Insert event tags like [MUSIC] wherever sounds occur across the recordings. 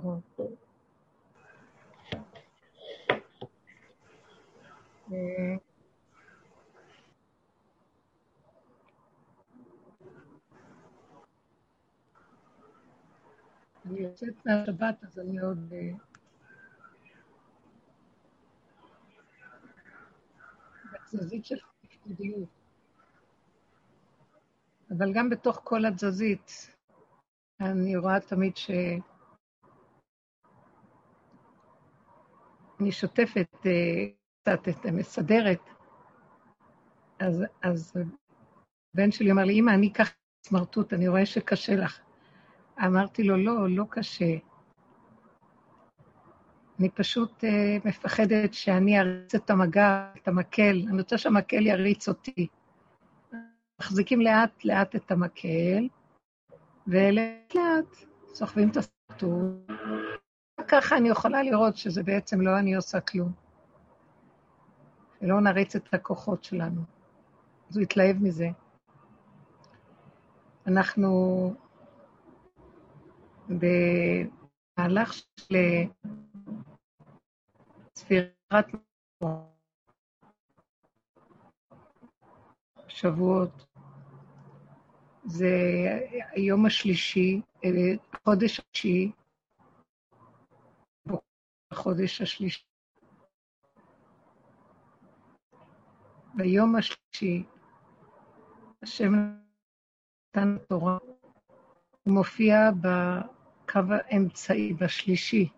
קרוב. אה, אני יוצאת מהשבת, אז אני עוד... אה, בתזזית של תפקודיות. אבל גם בתוך כל התזזית, אני רואה תמיד ש... אני שוטפת אה, קצת את המסדרת, אז, אז בן שלי אמר לי, אמא, אני ככה סמרטוט, אני רואה שקשה לך. אמרתי לו, לא, לא קשה. אני פשוט uh, מפחדת שאני אריץ את המגע, את המקל, אני רוצה שהמקל יריץ אותי. מחזיקים לאט-לאט את המקל, ולאט-לאט סוחבים את הסרטוט. ככה אני יכולה לראות שזה בעצם לא אני עושה כלום. ולא נריץ את הכוחות שלנו. אז הוא התלהב מזה. אנחנו במהלך של ספירת שבועות. זה היום השלישי, החודש השלישי, החודש השלישי. ביום השלישי, השם נתן תורה, הוא מופיע בקו האמצעי, בשלישי.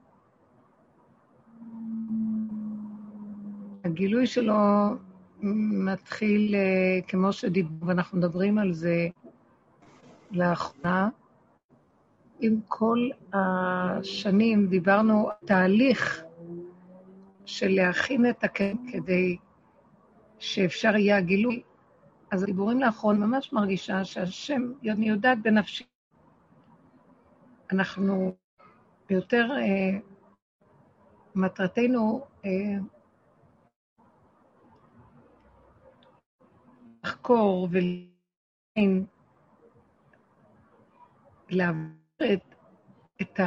הגילוי שלו מתחיל, אה, כמו שדיברנו, ואנחנו מדברים על זה לאחרונה, עם כל השנים דיברנו על תהליך של להכין את הקן כדי שאפשר יהיה הגילוי. אז הדיבורים לאחרון ממש מרגישה שהשם, אני יודעת בנפשי, אנחנו יותר, אה, מטרתנו אה, לחקור ולהבין, את, את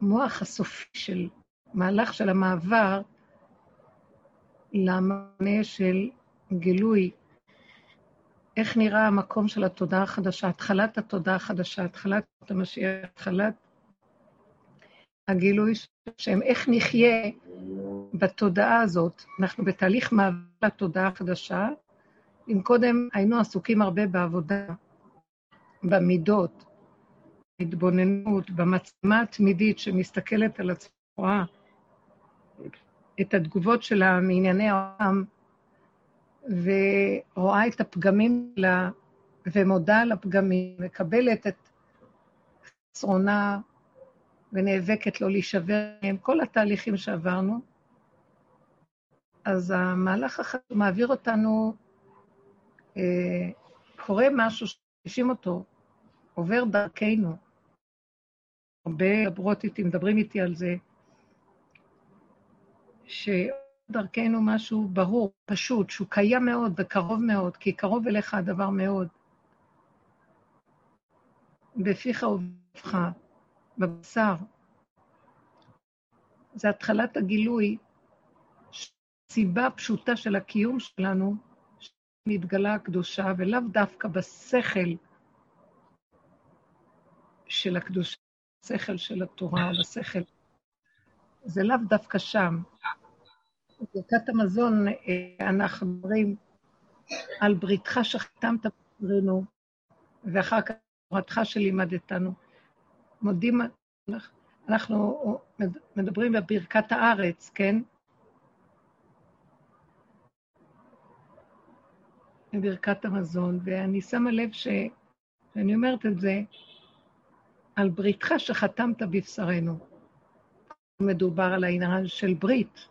המוח הסופי של מהלך של המעבר למענה של גילוי, איך נראה המקום של התודעה החדשה, התחלת התודעה החדשה, התחלת המשיח, התחלת הגילוי שהם, איך נחיה בתודעה הזאת. אנחנו בתהליך מעבר לתודעה החדשה, אם קודם היינו עסוקים הרבה בעבודה, במידות, בהתבוננות, במצלמה התמידית שמסתכלת על עצמה, את התגובות שלה מענייני העולם, ורואה את הפגמים שלה, ומודה על הפגמים, מקבלת את חסרונה, ונאבקת לא להישבר מהם, כל התהליכים שעברנו, אז המהלך החשוב מעביר אותנו, אה, קורה משהו שמרגישים אותו, עובר דרכנו. הרבה מדברות איתי, מדברים איתי על זה, שדרכנו משהו ברור, פשוט, שהוא קיים מאוד וקרוב מאוד, כי קרוב אליך הדבר מאוד. בפיך ובפיך, בבשר. זה התחלת הגילוי, סיבה פשוטה של הקיום שלנו, שמתגלה הקדושה, ולאו דווקא בשכל של הקדושה, בשכל של התורה, בשכל. זה לאו דווקא שם. בברכת המזון אה, אנחנו אומרים על בריתך שחתמת בברינו, ואחר כך תורתך שלימדתנו. מודים, אנחנו מדברים בברכת הארץ, כן? בברכת המזון, ואני שמה לב שאני אומרת את זה על בריתך שחתמת בבשרנו. מדובר על העניין של ברית.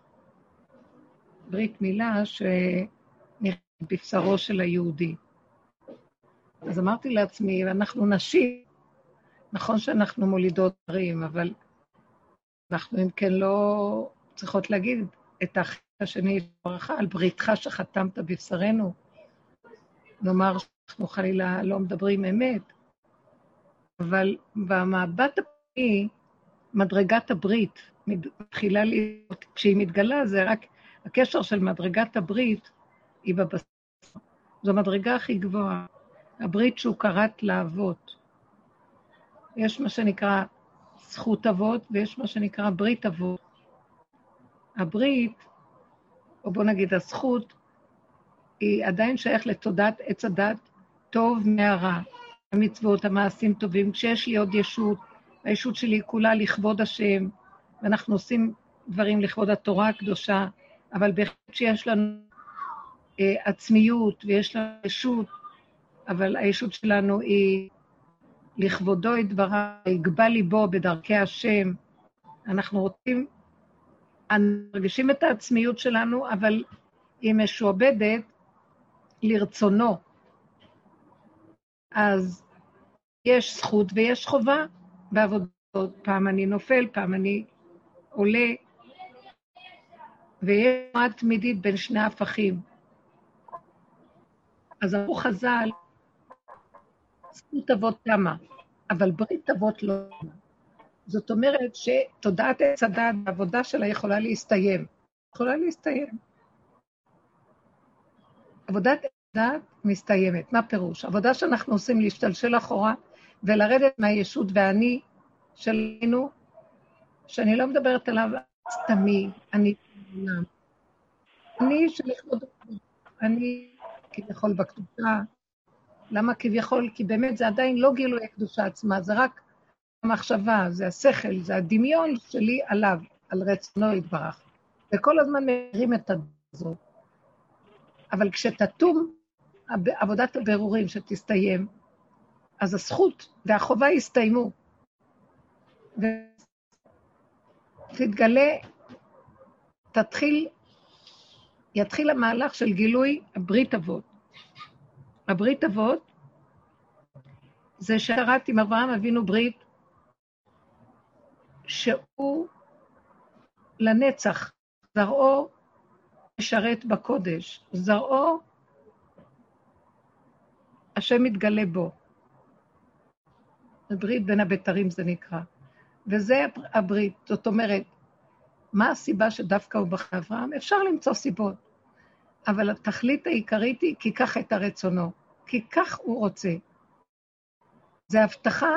ברית מילה שנראית בבשרו של היהודי. אז אמרתי לעצמי, אנחנו נשים, נכון שאנחנו מולידות דברים, אבל אנחנו אם כן לא צריכות להגיד את האחר השני ברכה על בריתך שחתמת בבשרנו. נאמר שאנחנו חלילה לא מדברים אמת, אבל במבט היא מדרגת הברית, מתחילה להיות, כשהיא מתגלה זה רק, הקשר של מדרגת הברית היא בבשר. זו המדרגה הכי גבוהה, הברית שהוא כרת לאבות. יש מה שנקרא זכות אבות ויש מה שנקרא ברית אבות. הברית, או בוא נגיד הזכות, היא עדיין שייך לתודעת עץ הדת טוב מהרע. המצוות, המעשים טובים. כשיש לי עוד ישות, הישות שלי כולה לכבוד השם, ואנחנו עושים דברים לכבוד התורה הקדושה, אבל בהחלט שיש לנו אה, עצמיות ויש לנו ישות, אבל הישות שלנו היא לכבודו ידברה, יגבה ליבו בדרכי השם. אנחנו רוצים, מרגישים את העצמיות שלנו, אבל היא משועבדת לרצונו. אז יש זכות ויש חובה בעבודות. פעם אני נופל, פעם אני עולה, ויש תנועה תמידית בין שני הפכים. אז אמרו חז"ל, זכות אבות תמה, אבל ברית אבות לא תמה. זאת אומרת שתודעת עץ הדת, העבודה שלה יכולה להסתיים. יכולה להסתיים. עבודת עץ הדת מסתיימת. מה פירוש? עבודה שאנחנו עושים להשתלשל אחורה ולרדת מהישות והאני שלנו, שאני לא מדברת עליו סתמי, אני אני שלכבוד אני כביכול בקדושה. למה כביכול? כי באמת זה עדיין לא גילוי הקדושה עצמה, זה רק המחשבה, זה השכל, זה הדמיון שלי עליו, על רצונו יתברך. וכל הזמן מרים את הזאת. אבל כשתתום עבודת הבירורים שתסתיים, אז הזכות והחובה יסתיימו. ותתגלה, תתחיל, יתחיל המהלך של גילוי הברית אבות. הברית אבות זה שרת עם אברהם אבינו ברית שהוא לנצח, זרעו משרת בקודש, זרעו השם מתגלה בו. הברית בין הבתרים זה נקרא. וזה הברית. זאת אומרת, מה הסיבה שדווקא הוא בחר אברהם? אפשר למצוא סיבות. אבל התכלית העיקרית היא כי כך הייתה רצונו, כי כך הוא רוצה. זו הבטחה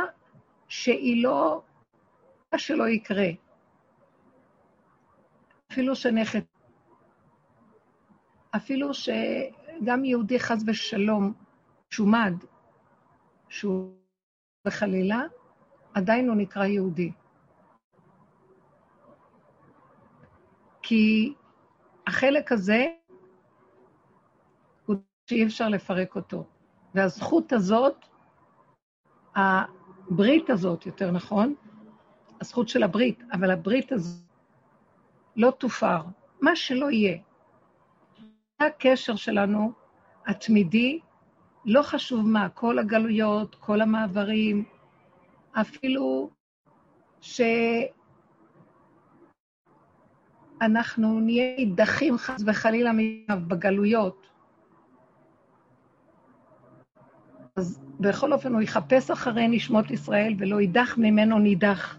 שהיא לא, מה שלא יקרה. אפילו שנכד, אפילו שגם יהודי חס ושלום שומד, שהוא בחלילה, עדיין הוא נקרא יהודי. כי החלק הזה הוא שאי אפשר לפרק אותו. והזכות הזאת, הברית הזאת, יותר נכון, הזכות של הברית, אבל הברית הזאת לא תופר, מה שלא יהיה. זה הקשר שלנו התמידי לא חשוב מה, כל הגלויות, כל המעברים, אפילו שאנחנו נהיה נידחים חס וחלילה בגלויות. אז בכל אופן הוא יחפש אחרי נשמות ישראל ולא יידח ממנו נידח,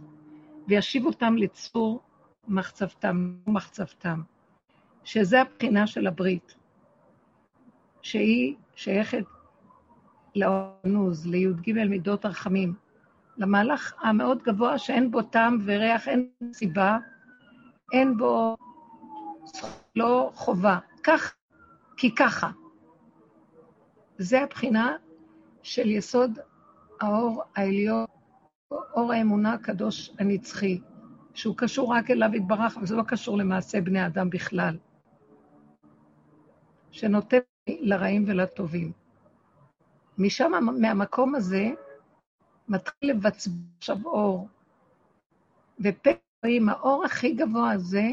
וישיב אותם לצור מחצבתם, מחצבתם, שזה הבחינה של הברית, שהיא שייכת לאונוז, לי"ג מידות הרחמים, למהלך המאוד גבוה שאין בו טעם וריח, אין סיבה, אין בו לא חובה. כך, כי ככה. זה הבחינה של יסוד האור העליון, אור האמונה הקדוש הנצחי, שהוא קשור רק אליו יתברך, וזה לא קשור למעשה בני אדם בכלל, שנותן לרעים ולטובים. משם, מהמקום הזה, מתחיל לבצבע עכשיו אור. ופעמים, האור הכי גבוה הזה,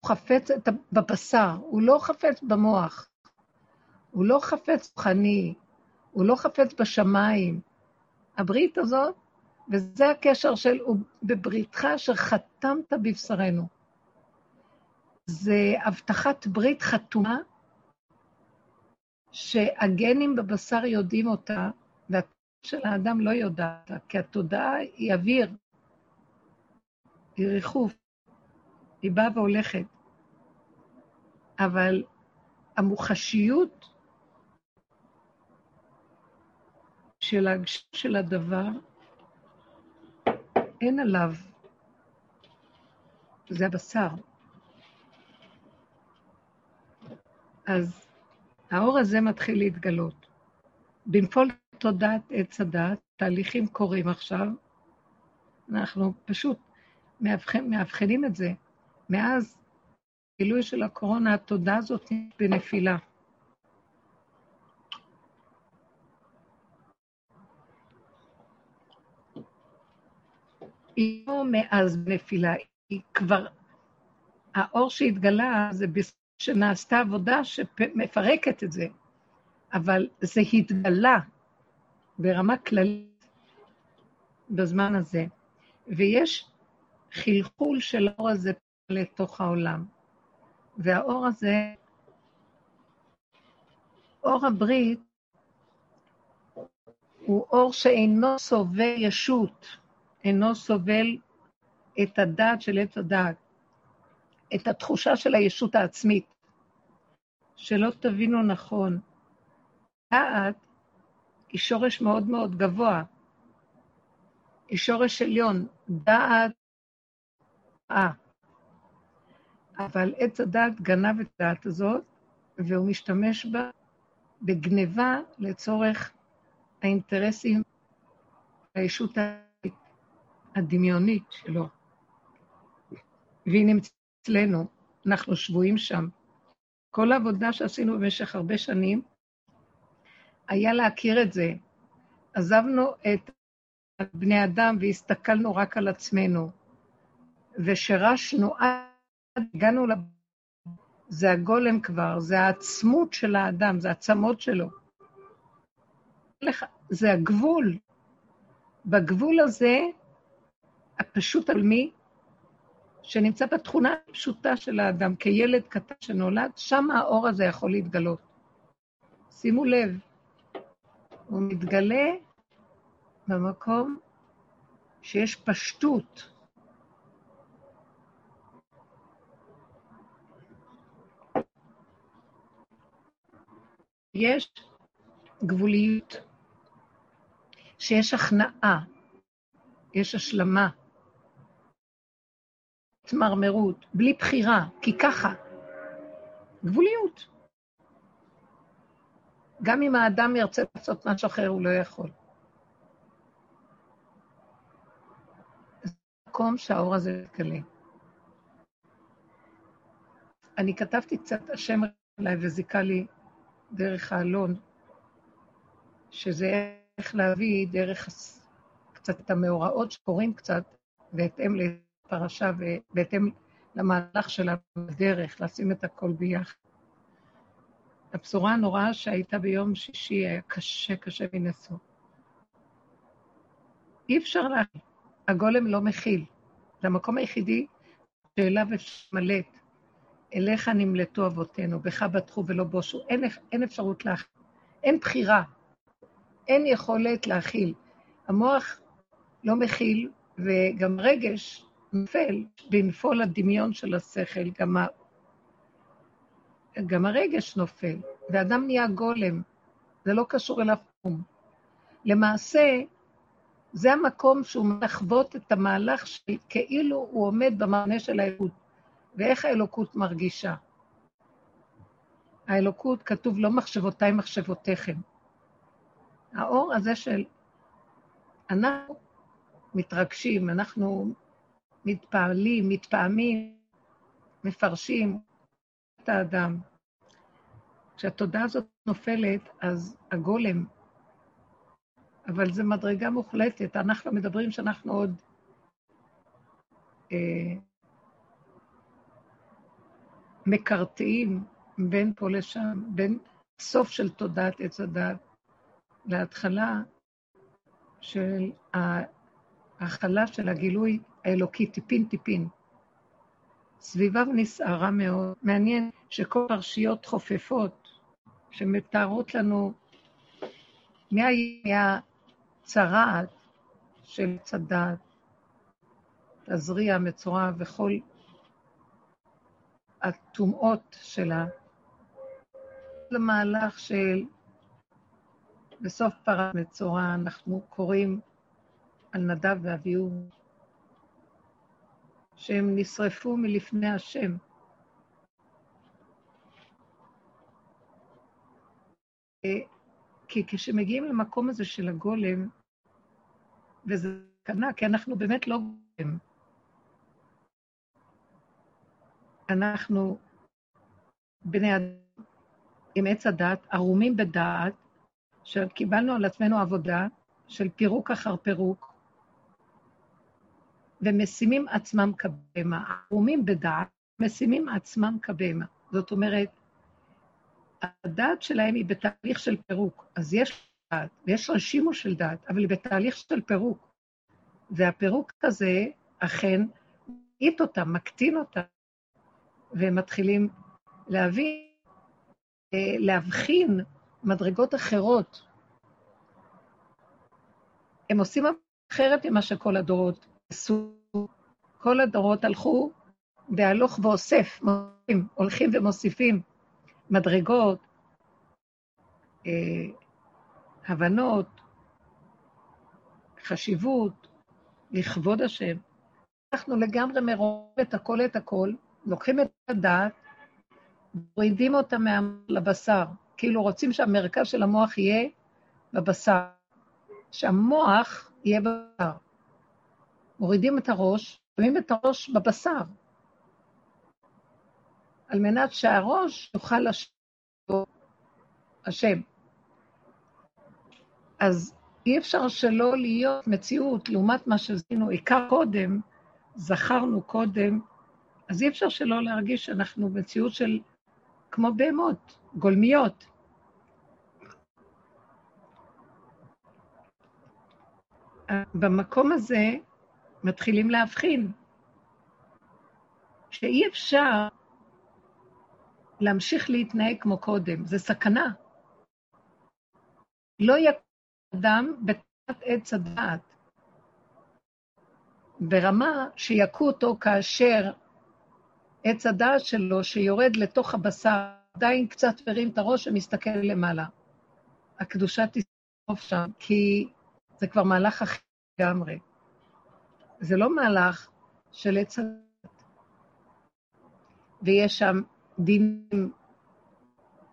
הוא חפץ את, בבשר, הוא לא חפץ במוח, הוא לא חפץ רוחני, הוא לא חפץ בשמיים. הברית הזאת, וזה הקשר של, הוא בבריתך אשר חתמת בבשרנו. זה הבטחת ברית חתומה שהגנים בבשר יודעים אותה, של האדם לא יודעת, כי התודעה היא אוויר, היא ריחוף, היא באה והולכת. אבל המוחשיות של ההגשה של הדבר, אין עליו, זה הבשר. אז האור הזה מתחיל להתגלות. בנפול תודעת עץ הדת, תהליכים קורים עכשיו, אנחנו פשוט מאבחנים, מאבחנים את זה. מאז גילוי של הקורונה, התודעה הזאת בנפילה. היא לא מאז נפילה, היא כבר, האור שהתגלה זה שנעשתה עבודה שמפרקת את זה, אבל זה התגלה ברמה כללית בזמן הזה, ויש חלחול של האור הזה לתוך העולם. והאור הזה, אור הברית, הוא אור שאינו סובל ישות, אינו סובל את הדעת של עץ הדעת, את התחושה של הישות העצמית. שלא תבינו נכון, דעת היא שורש מאוד מאוד גבוה, היא שורש עליון, דעת אה. אבל עץ הדעת גנב את הדעת הזאת, והוא משתמש בה בגניבה לצורך האינטרסים הישות הדמיונית שלו. והיא נמצאת אצלנו, אנחנו שבויים שם. כל העבודה שעשינו במשך הרבה שנים היה להכיר את זה. עזבנו את בני אדם והסתכלנו רק על עצמנו, ושרשנו עד הגענו לב... זה הגולם כבר, זה העצמות של האדם, זה העצמות שלו. זה הגבול. בגבול הזה, הפשוט על מי, שנמצא בתכונה הפשוטה של האדם, כילד קטן שנולד, שם האור הזה יכול להתגלות. שימו לב, הוא מתגלה במקום שיש פשטות. יש גבוליות, שיש הכנעה, יש השלמה, התמרמרות, בלי בחירה, כי ככה. גבוליות. גם אם האדם ירצה לעשות משהו אחר, הוא לא יכול. זה מקום שהאור הזה יתגלה. אני כתבתי קצת, השם אליי וזיכה לי דרך האלון, שזה איך להביא דרך קצת את המאורעות שקורים קצת, בהתאם לפרשה ובהתאם למהלך שלנו בדרך, לשים את הכל ביחד. הבשורה הנוראה שהייתה ביום שישי היה קשה, קשה מנשוא. אי אפשר להכיל. הגולם לא מכיל. זה המקום היחידי שאליו אפשר למלט. אליך נמלטו אבותינו, בך בטחו ולא בושו. אין, אין אפשרות להכיל. אין בחירה. אין יכולת להכיל. המוח לא מכיל, וגם רגש נופל בנפול הדמיון של השכל, גם גם הרגש נופל, ואדם נהיה גולם, זה לא קשור אליו כלום. למעשה, זה המקום שהוא מחוות את המהלך של כאילו הוא עומד במענה של האלוקות. ואיך האלוקות מרגישה? האלוקות כתוב לא מחשבותיי מחשבותיכם. האור הזה של אנחנו מתרגשים, אנחנו מתפעלים, מתפעמים, מפרשים, את האדם. כשהתודעה הזאת נופלת, אז הגולם, אבל זו מדרגה מוחלטת. אנחנו מדברים שאנחנו עוד אה, מקרטעים בין פה לשם, בין סוף של תודעת עץ הדת להתחלה של ההכלה של הגילוי האלוקי, טיפין-טיפין. סביבה נסערה מאוד. מעניין שכל פרשיות חופפות שמתארות לנו מה, צרעת של צדת, תזריע, מצורע וכל הטומאות שלה, למהלך של בסוף פרט מצורע אנחנו קוראים על נדב ואביהו, שהם נשרפו מלפני השם. כי כשמגיעים למקום הזה של הגולם, וזה סכנה, כי אנחנו באמת לא גולם. אנחנו בני אדם עם עץ הדת, ערומים בדעת, שקיבלנו על עצמנו עבודה של פירוק אחר פירוק, ומשימים עצמם כבהמה. ערומים בדעת, משימים עצמם כבהמה. זאת אומרת, הדעת שלהם היא בתהליך של פירוק. אז יש דעת, ויש רשימו של דעת, אבל היא בתהליך של פירוק. והפירוק הזה אכן מעיט אותם, מקטין אותם, והם מתחילים להבין, אה, להבחין מדרגות אחרות. הם עושים אחרת ממה שכל הדורות. כל הדורות הלכו בהלוך ואוסף, הולכים ומוסיפים מדרגות, אה, הבנות, חשיבות, לכבוד השם. אנחנו לגמרי מרואים את הכל את הכל, לוקחים את הדעת, מורידים אותה. לבשר, כאילו רוצים שהמרכז של המוח יהיה בבשר, שהמוח יהיה בבשר. מורידים את הראש, שמים את הראש בבשר, על מנת שהראש יוכל לשבת השם. אז אי אפשר שלא להיות מציאות לעומת מה שעשינו, עיקר קודם, זכרנו קודם, אז אי אפשר שלא להרגיש שאנחנו מציאות של כמו בהמות, גולמיות. במקום הזה מתחילים להבחין שאי אפשר להמשיך להתנהג כמו קודם, זה סכנה. לא יקום אדם בתת עץ הדעת, ברמה שיכו אותו כאשר עץ הדעת שלו, שיורד לתוך הבשר, עדיין קצת הרים את הראש ומסתכל למעלה. הקדושה תסתוף שם, כי זה כבר מהלך אחר לגמרי. זה לא מהלך של עץ. ויש שם דינים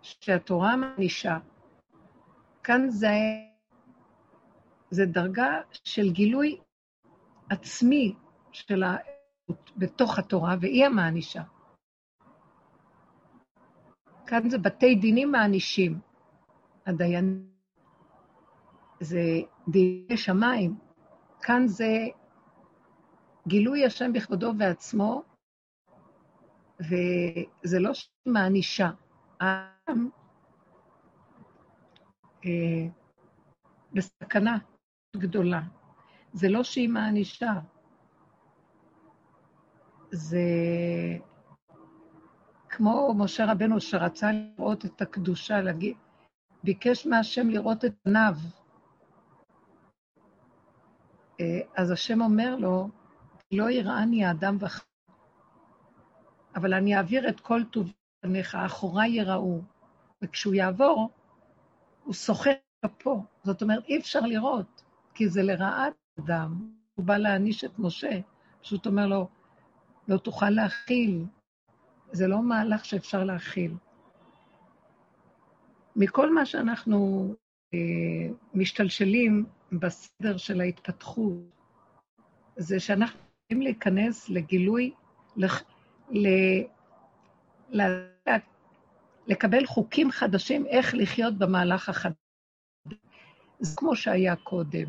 שהתורה מענישה. כאן זה, זה דרגה של גילוי עצמי של ה... בתוך התורה, והיא המענישה. כאן זה בתי דינים מענישים. הדיין זה דיני שמיים. כאן זה גילוי השם בכבודו ועצמו, וזה לא מענישה. העם אה, בסכנה גדולה. זה לא שהיא מענישה, זה כמו משה רבנו שרצה לראות את הקדושה, להגיד, ביקש מהשם לראות את פניו. אה, אז השם אומר לו, לא יראני האדם וח... אבל אני אעביר את כל טוב פניך, אחוריי יראו. וכשהוא יעבור, הוא סוחר כפו. זאת אומרת, אי אפשר לראות, כי זה לרעת אדם. הוא בא להעניש את משה, פשוט אומר לו, לא תוכל להכיל. זה לא מהלך שאפשר להכיל. מכל מה שאנחנו אה, משתלשלים בסדר של ההתפתחות, זה שאנחנו להיכנס לגילוי, לח, ל, ל, לקבל חוקים חדשים איך לחיות במהלך החדש. זה כמו שהיה קודם.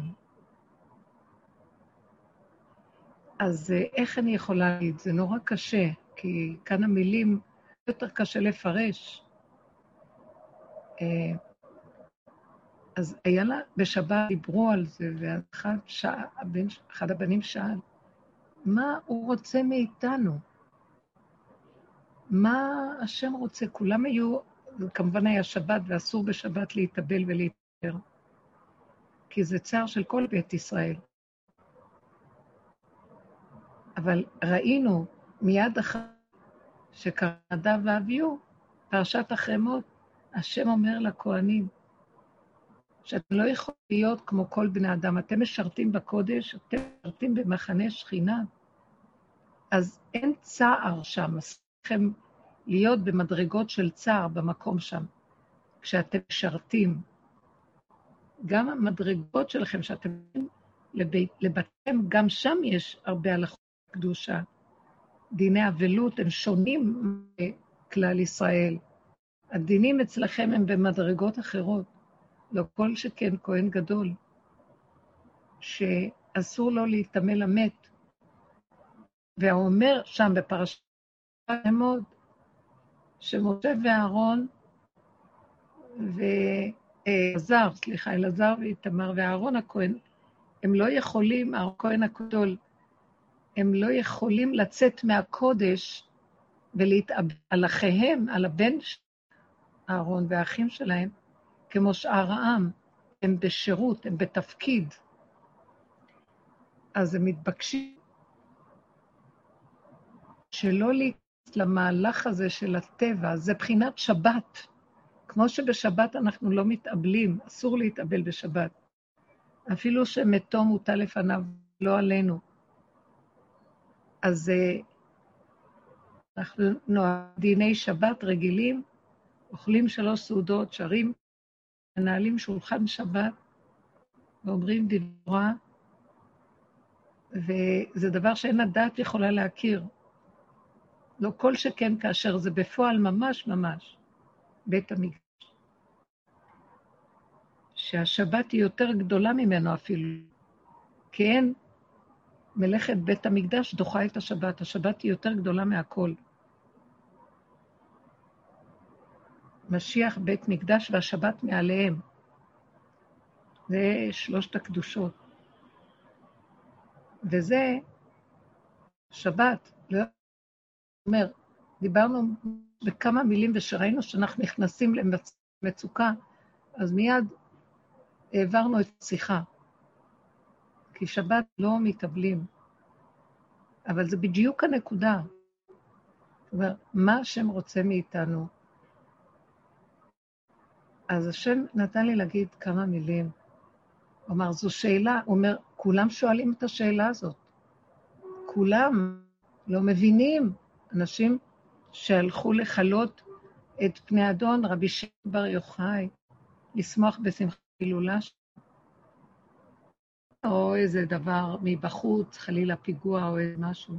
אז אה, איך אני יכולה להגיד? זה נורא קשה, כי כאן המילים יותר קשה לפרש. אה, אז היה לה, בשבת דיברו על זה, ואחד הבן, אחד הבנים שאל, מה הוא רוצה מאיתנו? מה השם רוצה? כולם היו, כמובן היה שבת ואסור בשבת להתאבל ולהתאר. כי זה צער של כל בית ישראל. אבל ראינו מיד אחר שקרא נדב ואביהו, פרשת החרמות, השם אומר לכהנים, שאתם לא יכולים להיות כמו כל בני אדם, אתם משרתים בקודש, אתם משרתים במחנה שכינה, אז אין צער שם, אסור להיות במדרגות של צער במקום שם, כשאתם משרתים. גם המדרגות שלכם, שאתם לבתיהם, גם שם יש הרבה הלכות קדושה. דיני אבלות הם שונים מכלל ישראל. הדינים אצלכם הם במדרגות אחרות. לא כל שכן כהן גדול, שאסור לו להיטמא למת. והאומר שם בפרשת אמוד, שמשה ואהרון ואלעזר, סליחה, אלעזר ואיתמר ואהרון הכהן, הם לא יכולים, הכהן הגדול, הם לא יכולים לצאת מהקודש ולהתאבד על אחיהם, על הבן אהרון והאחים שלהם, כמו שאר העם. הם בשירות, הם בתפקיד. אז הם מתבקשים שלא להיכנס למהלך הזה של הטבע, זה בחינת שבת. כמו שבשבת אנחנו לא מתאבלים, אסור להתאבל בשבת. אפילו שמתו מוטל לפניו, לא עלינו. אז אה, אנחנו דיני שבת רגילים, אוכלים שלוש סעודות, שרים, מנהלים שולחן שבת ואומרים דברה, וזה דבר שאין הדעת יכולה להכיר. לא כל שכן כאשר זה בפועל ממש ממש בית המקדש. שהשבת היא יותר גדולה ממנו אפילו, אין מלאכת בית המקדש דוחה את השבת, השבת היא יותר גדולה מהכל. משיח בית מקדש והשבת מעליהם. זה שלושת הקדושות. וזה שבת. לא אומר, דיברנו בכמה מילים ושראינו שאנחנו נכנסים למצוקה, אז מיד העברנו את השיחה. כי שבת לא מתאבלים. אבל זה בדיוק הנקודה. זאת אומרת, מה השם רוצה מאיתנו? אז השם נתן לי להגיד כמה מילים. הוא אמר, זו שאלה, הוא אומר, כולם שואלים את השאלה הזאת. כולם לא מבינים. אנשים שהלכו לכלות את פני אדון, רבי שמעון בר יוחאי, לשמוח בשמחת הילולה או איזה דבר מבחוץ, חלילה פיגוע או איזה משהו.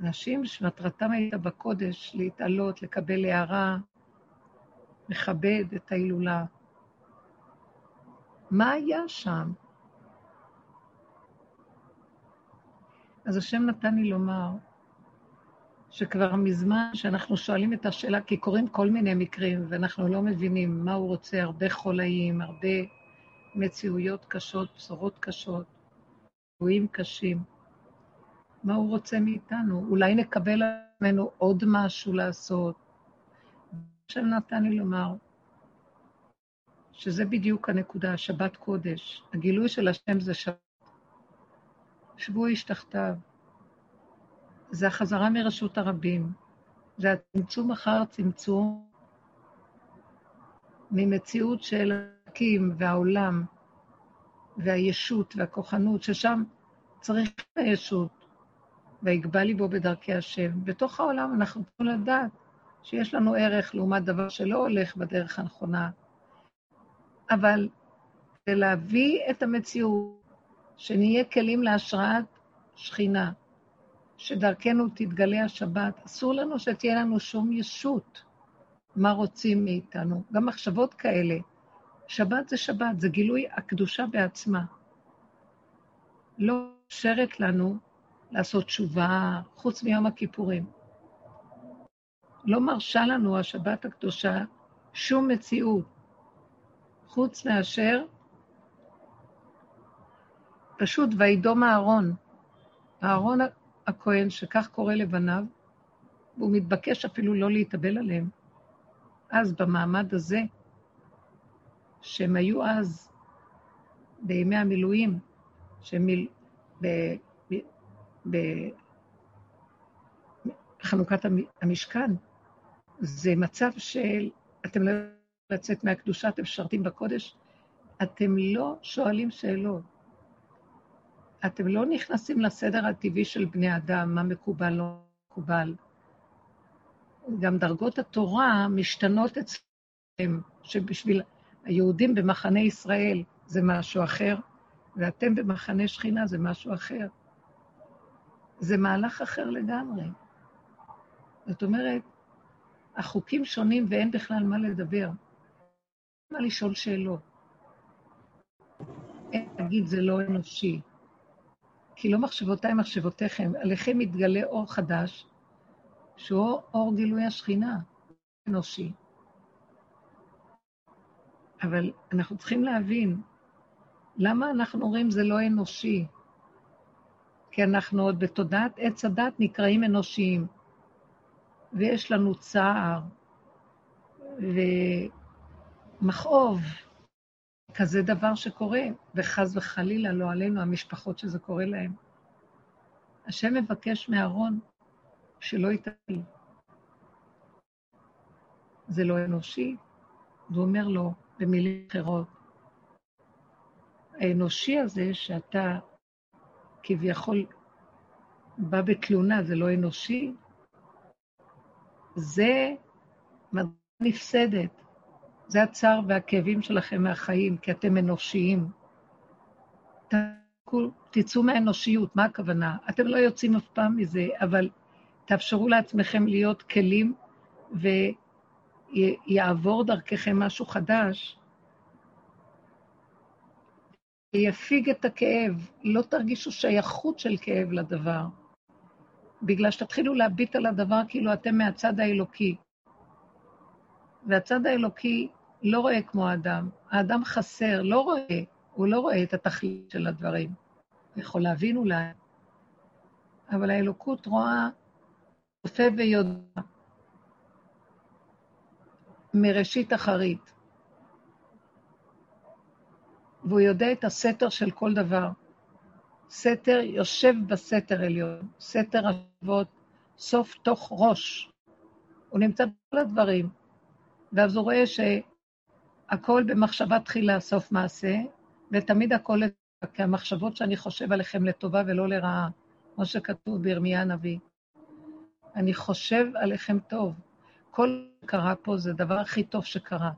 אנשים שמטרתם הייתה בקודש להתעלות, לקבל הערה, לכבד את ההילולה. מה היה שם? אז השם נתן לי לומר שכבר מזמן שאנחנו שואלים את השאלה, כי קורים כל מיני מקרים ואנחנו לא מבינים מה הוא רוצה, הרבה חולאים, הרבה מציאויות קשות, בשורות קשות, אירועים קשים. מה הוא רוצה מאיתנו? אולי נקבל על עצמנו עוד משהו לעשות. השם נתן לי לומר שזה בדיוק הנקודה, שבת קודש. הגילוי של השם זה שבת. שבו איש תחתיו. זה החזרה מרשות הרבים. זה הצמצום אחר צמצום ממציאות של האלוקים והעולם והישות והכוחנות, ששם צריך הישות, ויגבה ליבו בדרכי השם. בתוך העולם אנחנו צריכים לדעת שיש לנו ערך לעומת דבר שלא הולך בדרך הנכונה. אבל כדי להביא את המציאות, שנהיה כלים להשראת שכינה, שדרכנו תתגלה השבת, אסור לנו שתהיה לנו שום ישות מה רוצים מאיתנו. גם מחשבות כאלה, שבת זה שבת, זה גילוי הקדושה בעצמה. לא מאפשרת לנו לעשות תשובה חוץ מיום הכיפורים. לא מרשה לנו השבת הקדושה שום מציאות, חוץ מאשר פשוט וידום אהרון. אהרון הכהן, שכך קורא לבניו, והוא מתבקש אפילו לא להתאבל עליהם. אז במעמד הזה, שהם היו אז בימי המילואים, שמיל... ב... ב... בחנוכת המשכן, זה מצב של, אתם לא יכולים לצאת מהקדושה, אתם משרתים בקודש, אתם לא שואלים שאלות. אתם לא נכנסים לסדר הטבעי של בני אדם, מה מקובל, לא מקובל. גם דרגות התורה משתנות אצלם, שבשביל היהודים במחנה ישראל זה משהו אחר, ואתם במחנה שכינה זה משהו אחר. זה מהלך אחר לגמרי. זאת אומרת, החוקים שונים ואין בכלל מה לדבר. מה לשאול שאלות. אין להגיד זה לא אנושי. כי לא מחשבותיי מחשבותיכם, עליכם מתגלה אור חדש, שהוא אור גילוי השכינה, אנושי. אבל אנחנו צריכים להבין, למה אנחנו אומרים זה לא אנושי? כי אנחנו עוד בתודעת עץ הדת נקראים אנושיים, ויש לנו צער ומכאוב, כזה דבר שקורה, וחס וחלילה לא עלינו המשפחות שזה קורה להן. השם מבקש מאהרון שלא יתעל. זה לא אנושי, והוא אומר לו במילים אחרות, האנושי הזה שאתה כביכול בא בתלונה, זה לא אנושי, זה נפסדת. זה הצער והכאבים שלכם מהחיים, כי אתם אנושיים. תצאו מהאנושיות, מה הכוונה? אתם לא יוצאים אף פעם מזה, אבל תאפשרו לעצמכם להיות כלים ויעבור דרככם משהו חדש, יפיג את הכאב, לא תרגישו שייכות של כאב לדבר, בגלל שתתחילו להביט על הדבר כאילו אתם מהצד האלוקי. והצד האלוקי לא רואה כמו האדם. האדם חסר, לא רואה, הוא לא רואה את התכלית של הדברים. הוא יכול להבין אולי, אבל האלוקות רואה, צופה ויודע, מראשית אחרית. והוא יודע את הסתר של כל דבר. סתר יושב בסתר עליון, סתר אבות, סוף תוך ראש. הוא נמצא בכל הדברים, ואז הוא רואה שהכל במחשבה תחילה, סוף מעשה, ותמיד הכל, כי המחשבות שאני חושב עליכם לטובה ולא לרעה, כמו שכתוב בירמיה הנביא. אני חושב עליכם טוב. כל שקרה פה זה הדבר הכי טוב שקרה.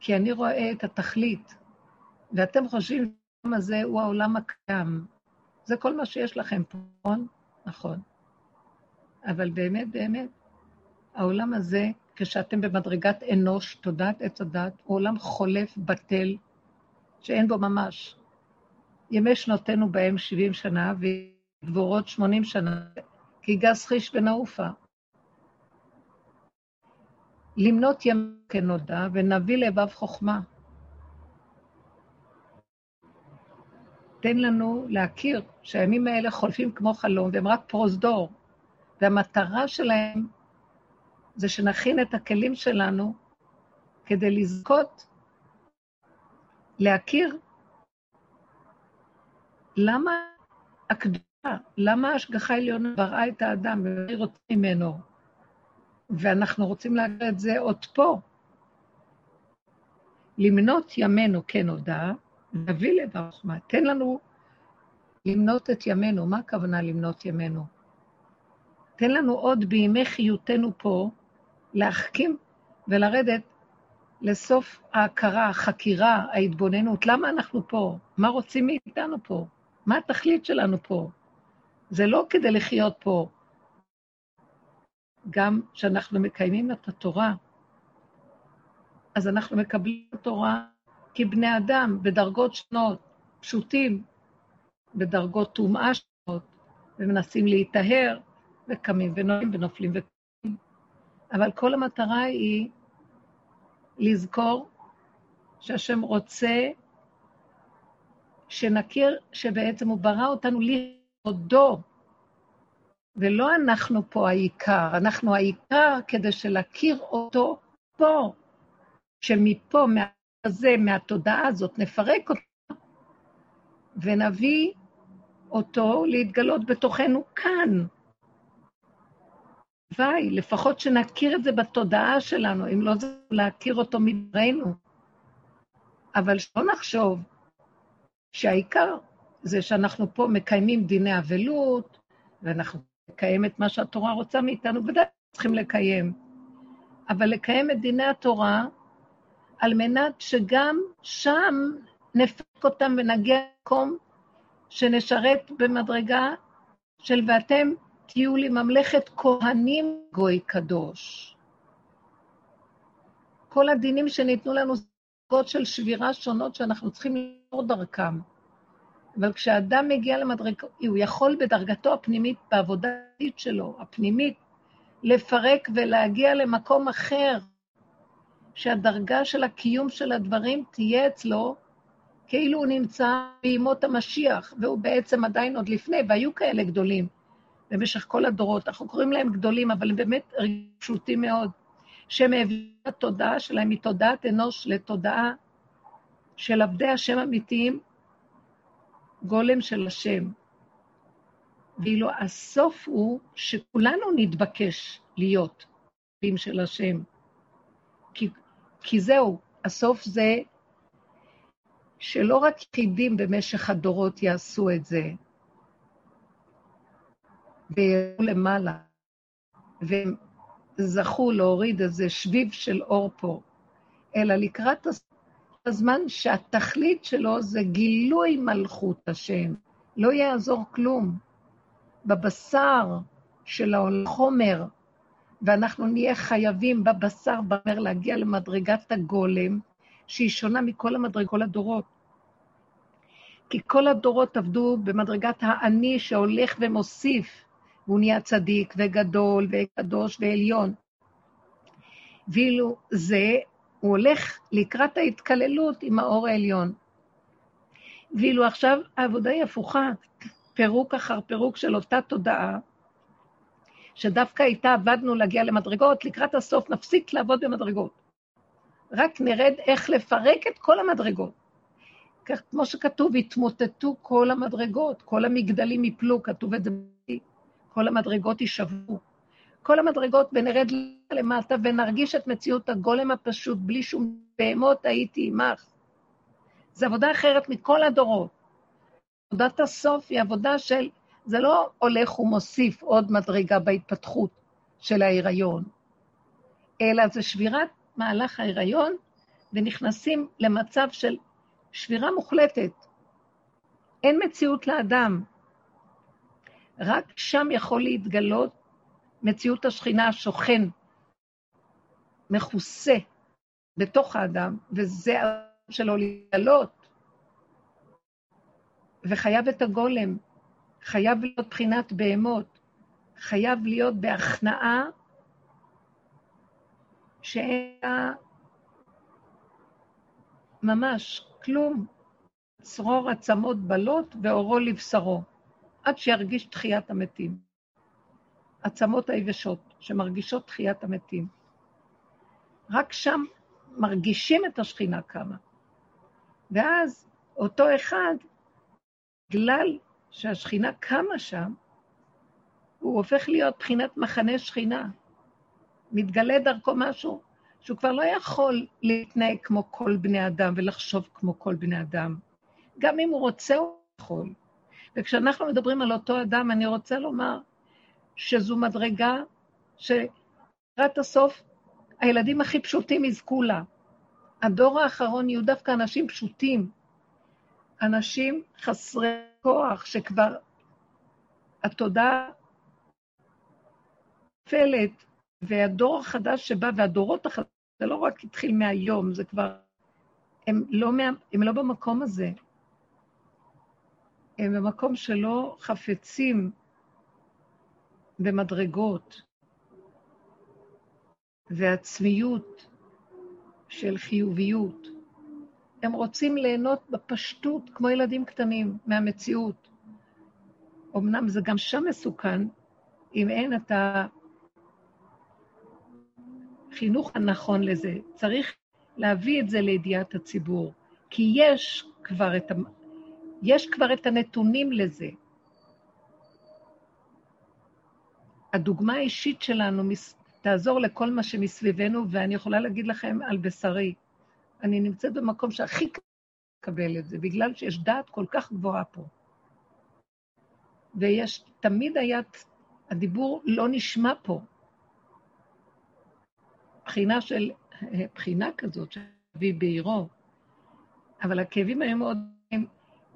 כי אני רואה את התכלית, ואתם חושבים הזה הוא העולם הקיים. זה כל מה שיש לכם פה, נכון? נכון. אבל באמת, באמת, העולם הזה, כשאתם במדרגת אנוש, תודעת עץ הדת, הוא עולם חולף, בטל, שאין בו ממש. ימי שנותינו בהם 70 שנה, וגבורות 80 שנה, כי גס חיש ונעופה. למנות ימים כנודע, ונביא לבב חוכמה. תן לנו להכיר שהימים האלה חולפים כמו חלום, והם רק פרוזדור, והמטרה שלהם זה שנכין את הכלים שלנו כדי לזכות, להכיר למה הקדושה, למה ההשגחה העליונה בראה את האדם והיא רוצה ממנו, ואנחנו רוצים להגיד את זה עוד פה. למנות ימינו כנודע, נביא לברחמה. תן לנו למנות את ימינו. מה הכוונה למנות ימינו? תן לנו עוד בימי חיותנו פה להחכים ולרדת לסוף ההכרה, החקירה, ההתבוננות. למה אנחנו פה? מה רוצים מאיתנו פה? מה התכלית שלנו פה? זה לא כדי לחיות פה. גם כשאנחנו מקיימים את התורה, אז אנחנו מקבלים את התורה כבני אדם, בדרגות שונות, פשוטים, בדרגות טומאה שונות, ומנסים להיטהר, וקמים ונועים ונופלים וקמים. אבל כל המטרה היא לזכור שהשם רוצה שנכיר שבעצם הוא ברא אותנו לכבודו, ולא אנחנו פה העיקר, אנחנו העיקר כדי שלהכיר אותו פה, שמפה, הזה, מהתודעה הזאת, נפרק אותה ונביא אותו להתגלות בתוכנו כאן. הלוואי, לפחות שנכיר את זה בתודעה שלנו, אם לא זה להכיר אותו מדברנו. אבל שלא נחשוב שהעיקר זה שאנחנו פה מקיימים דיני אבלות, ואנחנו נקיים את מה שהתורה רוצה מאיתנו, ודאי צריכים לקיים. אבל לקיים את דיני התורה על מנת שגם שם נפק אותם ונגיע למקום שנשרת במדרגה של ואתם תהיו לי ממלכת כהנים גוי קדוש. כל הדינים שניתנו לנו דרגות של שבירה שונות שאנחנו צריכים לעבור דרכם. אבל כשאדם מגיע למדרגה, הוא יכול בדרגתו הפנימית, בעבודה שלו, הפנימית, לפרק ולהגיע למקום אחר, שהדרגה של הקיום של הדברים תהיה אצלו כאילו הוא נמצא בימות המשיח, והוא בעצם עדיין עוד לפני, והיו כאלה גדולים במשך כל הדורות. אנחנו קוראים להם גדולים, אבל הם באמת פשוטים מאוד, שהם העבירו את התודעה שלהם מתודעת אנוש לתודעה של עבדי השם אמיתיים, גולם של השם. ואילו הסוף הוא שכולנו נתבקש להיות עבדים של השם. כי, זהו, הסוף זה שלא רק יחידים במשך הדורות יעשו את זה, ויעלו למעלה, והם זכו להוריד איזה שביב של אור פה, אלא לקראת הזמן שהתכלית שלו זה גילוי מלכות השם. לא יעזור כלום. בבשר של החומר, ואנחנו נהיה חייבים בבשר, באמר, להגיע למדרגת הגולם, שהיא שונה מכל המדרגות, כל הדורות. כי כל הדורות עבדו במדרגת האני שהולך ומוסיף, והוא נהיה צדיק וגדול וקדוש ועליון. ואילו זה, הוא הולך לקראת ההתקללות עם האור העליון. ואילו עכשיו העבודה היא הפוכה, פירוק אחר פירוק של אותה תודעה, שדווקא איתה עבדנו להגיע למדרגות, לקראת הסוף נפסיק לעבוד במדרגות. רק נרד איך לפרק את כל המדרגות. כך, כמו שכתוב, התמוטטו כל המדרגות, כל המגדלים יפלו, כתוב את זה, כל המדרגות יישברו. כל המדרגות, ונרד למטה ונרגיש את מציאות הגולם הפשוט, בלי שום בהמות הייתי עמך. זו עבודה אחרת מכל הדורות. עבודת הסוף היא עבודה של, זה לא הולך ומוסיף עוד מדרגה בהתפתחות של ההיריון, אלא זה שבירת מהלך ההיריון, ונכנסים למצב של שבירה מוחלטת. אין מציאות לאדם. רק שם יכול להתגלות מציאות השכינה השוכן, מכוסה בתוך האדם, וזה שלו להתגלות. וחייב את הגולם, חייב להיות בחינת בהמות, חייב להיות בהכנעה שאין לה ממש כלום, צרור עצמות בלות ואורו לבשרו, עד שירגיש תחיית המתים. עצמות היבשות שמרגישות תחיית המתים. רק שם מרגישים את השכינה כמה. ואז אותו אחד, בגלל שהשכינה קמה שם, הוא הופך להיות בחינת מחנה שכינה. מתגלה דרכו משהו שהוא כבר לא יכול להתנהג כמו כל בני אדם ולחשוב כמו כל בני אדם. גם אם הוא רוצה, הוא יכול. וכשאנחנו מדברים על אותו אדם, אני רוצה לומר שזו מדרגה שלקראת הסוף הילדים הכי פשוטים יזכו לה. הדור האחרון יהיו דווקא אנשים פשוטים, אנשים חסרי כוח, שכבר התודעה נופלת, והדור החדש שבא, והדורות החדשים, זה לא רק התחיל מהיום, זה כבר... הם לא, מה, הם לא במקום הזה. הם במקום שלא חפצים במדרגות ועצמיות של חיוביות. הם רוצים ליהנות בפשטות, כמו ילדים קטנים, מהמציאות. אמנם זה גם שם מסוכן, אם אין את החינוך הנכון לזה. צריך להביא את זה לידיעת הציבור, כי יש כבר את. יש כבר את הנתונים לזה. הדוגמה האישית שלנו תעזור לכל מה שמסביבנו, ואני יכולה להגיד לכם על בשרי, אני נמצאת במקום שהכי לקבל את זה, בגלל שיש דעת כל כך גבוהה פה. ויש, תמיד היה, הדיבור לא נשמע פה. בחינה של, בחינה כזאת של אבי בעירו, אבל הכאבים היו מאוד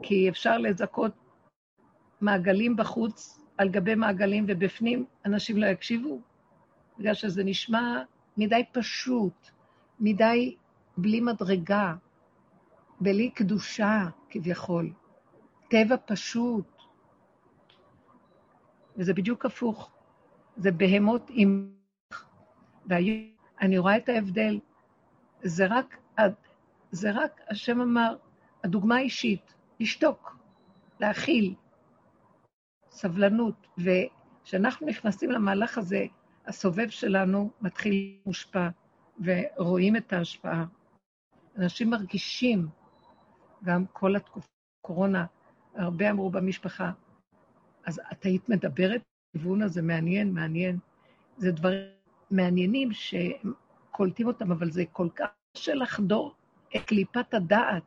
כי אפשר לזכות מעגלים בחוץ על גבי מעגלים, ובפנים אנשים לא יקשיבו, בגלל שזה נשמע מדי פשוט, מדי בלי מדרגה, בלי קדושה כביכול, טבע פשוט. וזה בדיוק הפוך, זה בהמות עם... והיום אני רואה את ההבדל, זה רק, זה רק, השם אמר, הדוגמה האישית, לשתוק, להכיל, סבלנות. וכשאנחנו נכנסים למהלך הזה, הסובב שלנו מתחיל מושפע, ורואים את ההשפעה. אנשים מרגישים, גם כל התקופה, קורונה, הרבה אמרו במשפחה, אז את היית מדברת בכיוון הזה, מעניין, מעניין. זה דברים מעניינים שקולטים אותם, אבל זה כל כך קשה לחדור את קליפת הדעת.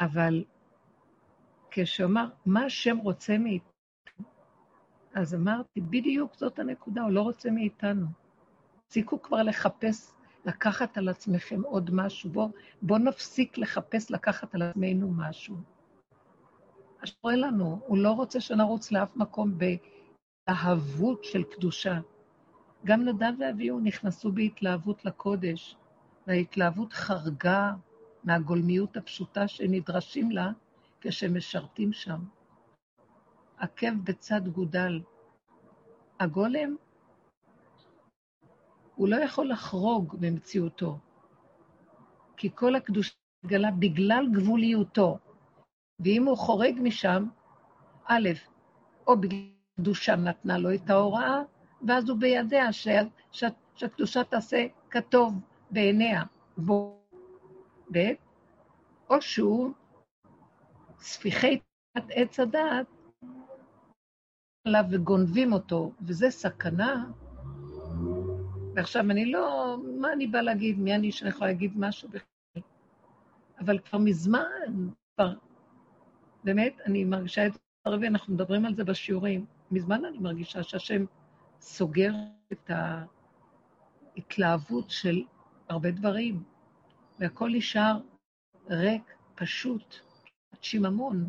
אבל כשאמר, מה השם רוצה מאיתנו? אז אמרתי, בדיוק זאת הנקודה, הוא לא רוצה מאיתנו. תפסיקו כבר לחפש, לקחת על עצמכם עוד משהו. בואו בוא נפסיק לחפש לקחת על עצמנו משהו. אז קורה לנו, הוא לא רוצה שנרוץ לאף מקום בהתלהבות של קדושה. גם נדב ואביהו נכנסו בהתלהבות לקודש, וההתלהבות חרגה מהגולמיות הפשוטה שנדרשים לה כשמשרתים שם. עקב בצד גודל. הגולם, הוא לא יכול לחרוג במציאותו, כי כל הקדושה מתגלה בגלל גבוליותו. ואם הוא חורג משם, א', או בגלל קדושה נתנה לו את ההוראה, ואז הוא בידיה ש... ש... שהקדושה תעשה כטוב בעיניה. בו. ב', או שהוא ספיחי עץ הדעת עליו וגונבים אותו, וזה סכנה. ועכשיו, אני לא, מה אני באה להגיד? מי אני שאני יכולה להגיד משהו בכלל? אבל כבר מזמן, כבר, באמת, אני מרגישה את זה הרבה, אנחנו מדברים על זה בשיעורים. מזמן אני מרגישה שהשם סוגר את ההתלהבות של הרבה דברים, והכל נשאר ריק, פשוט, שיממון,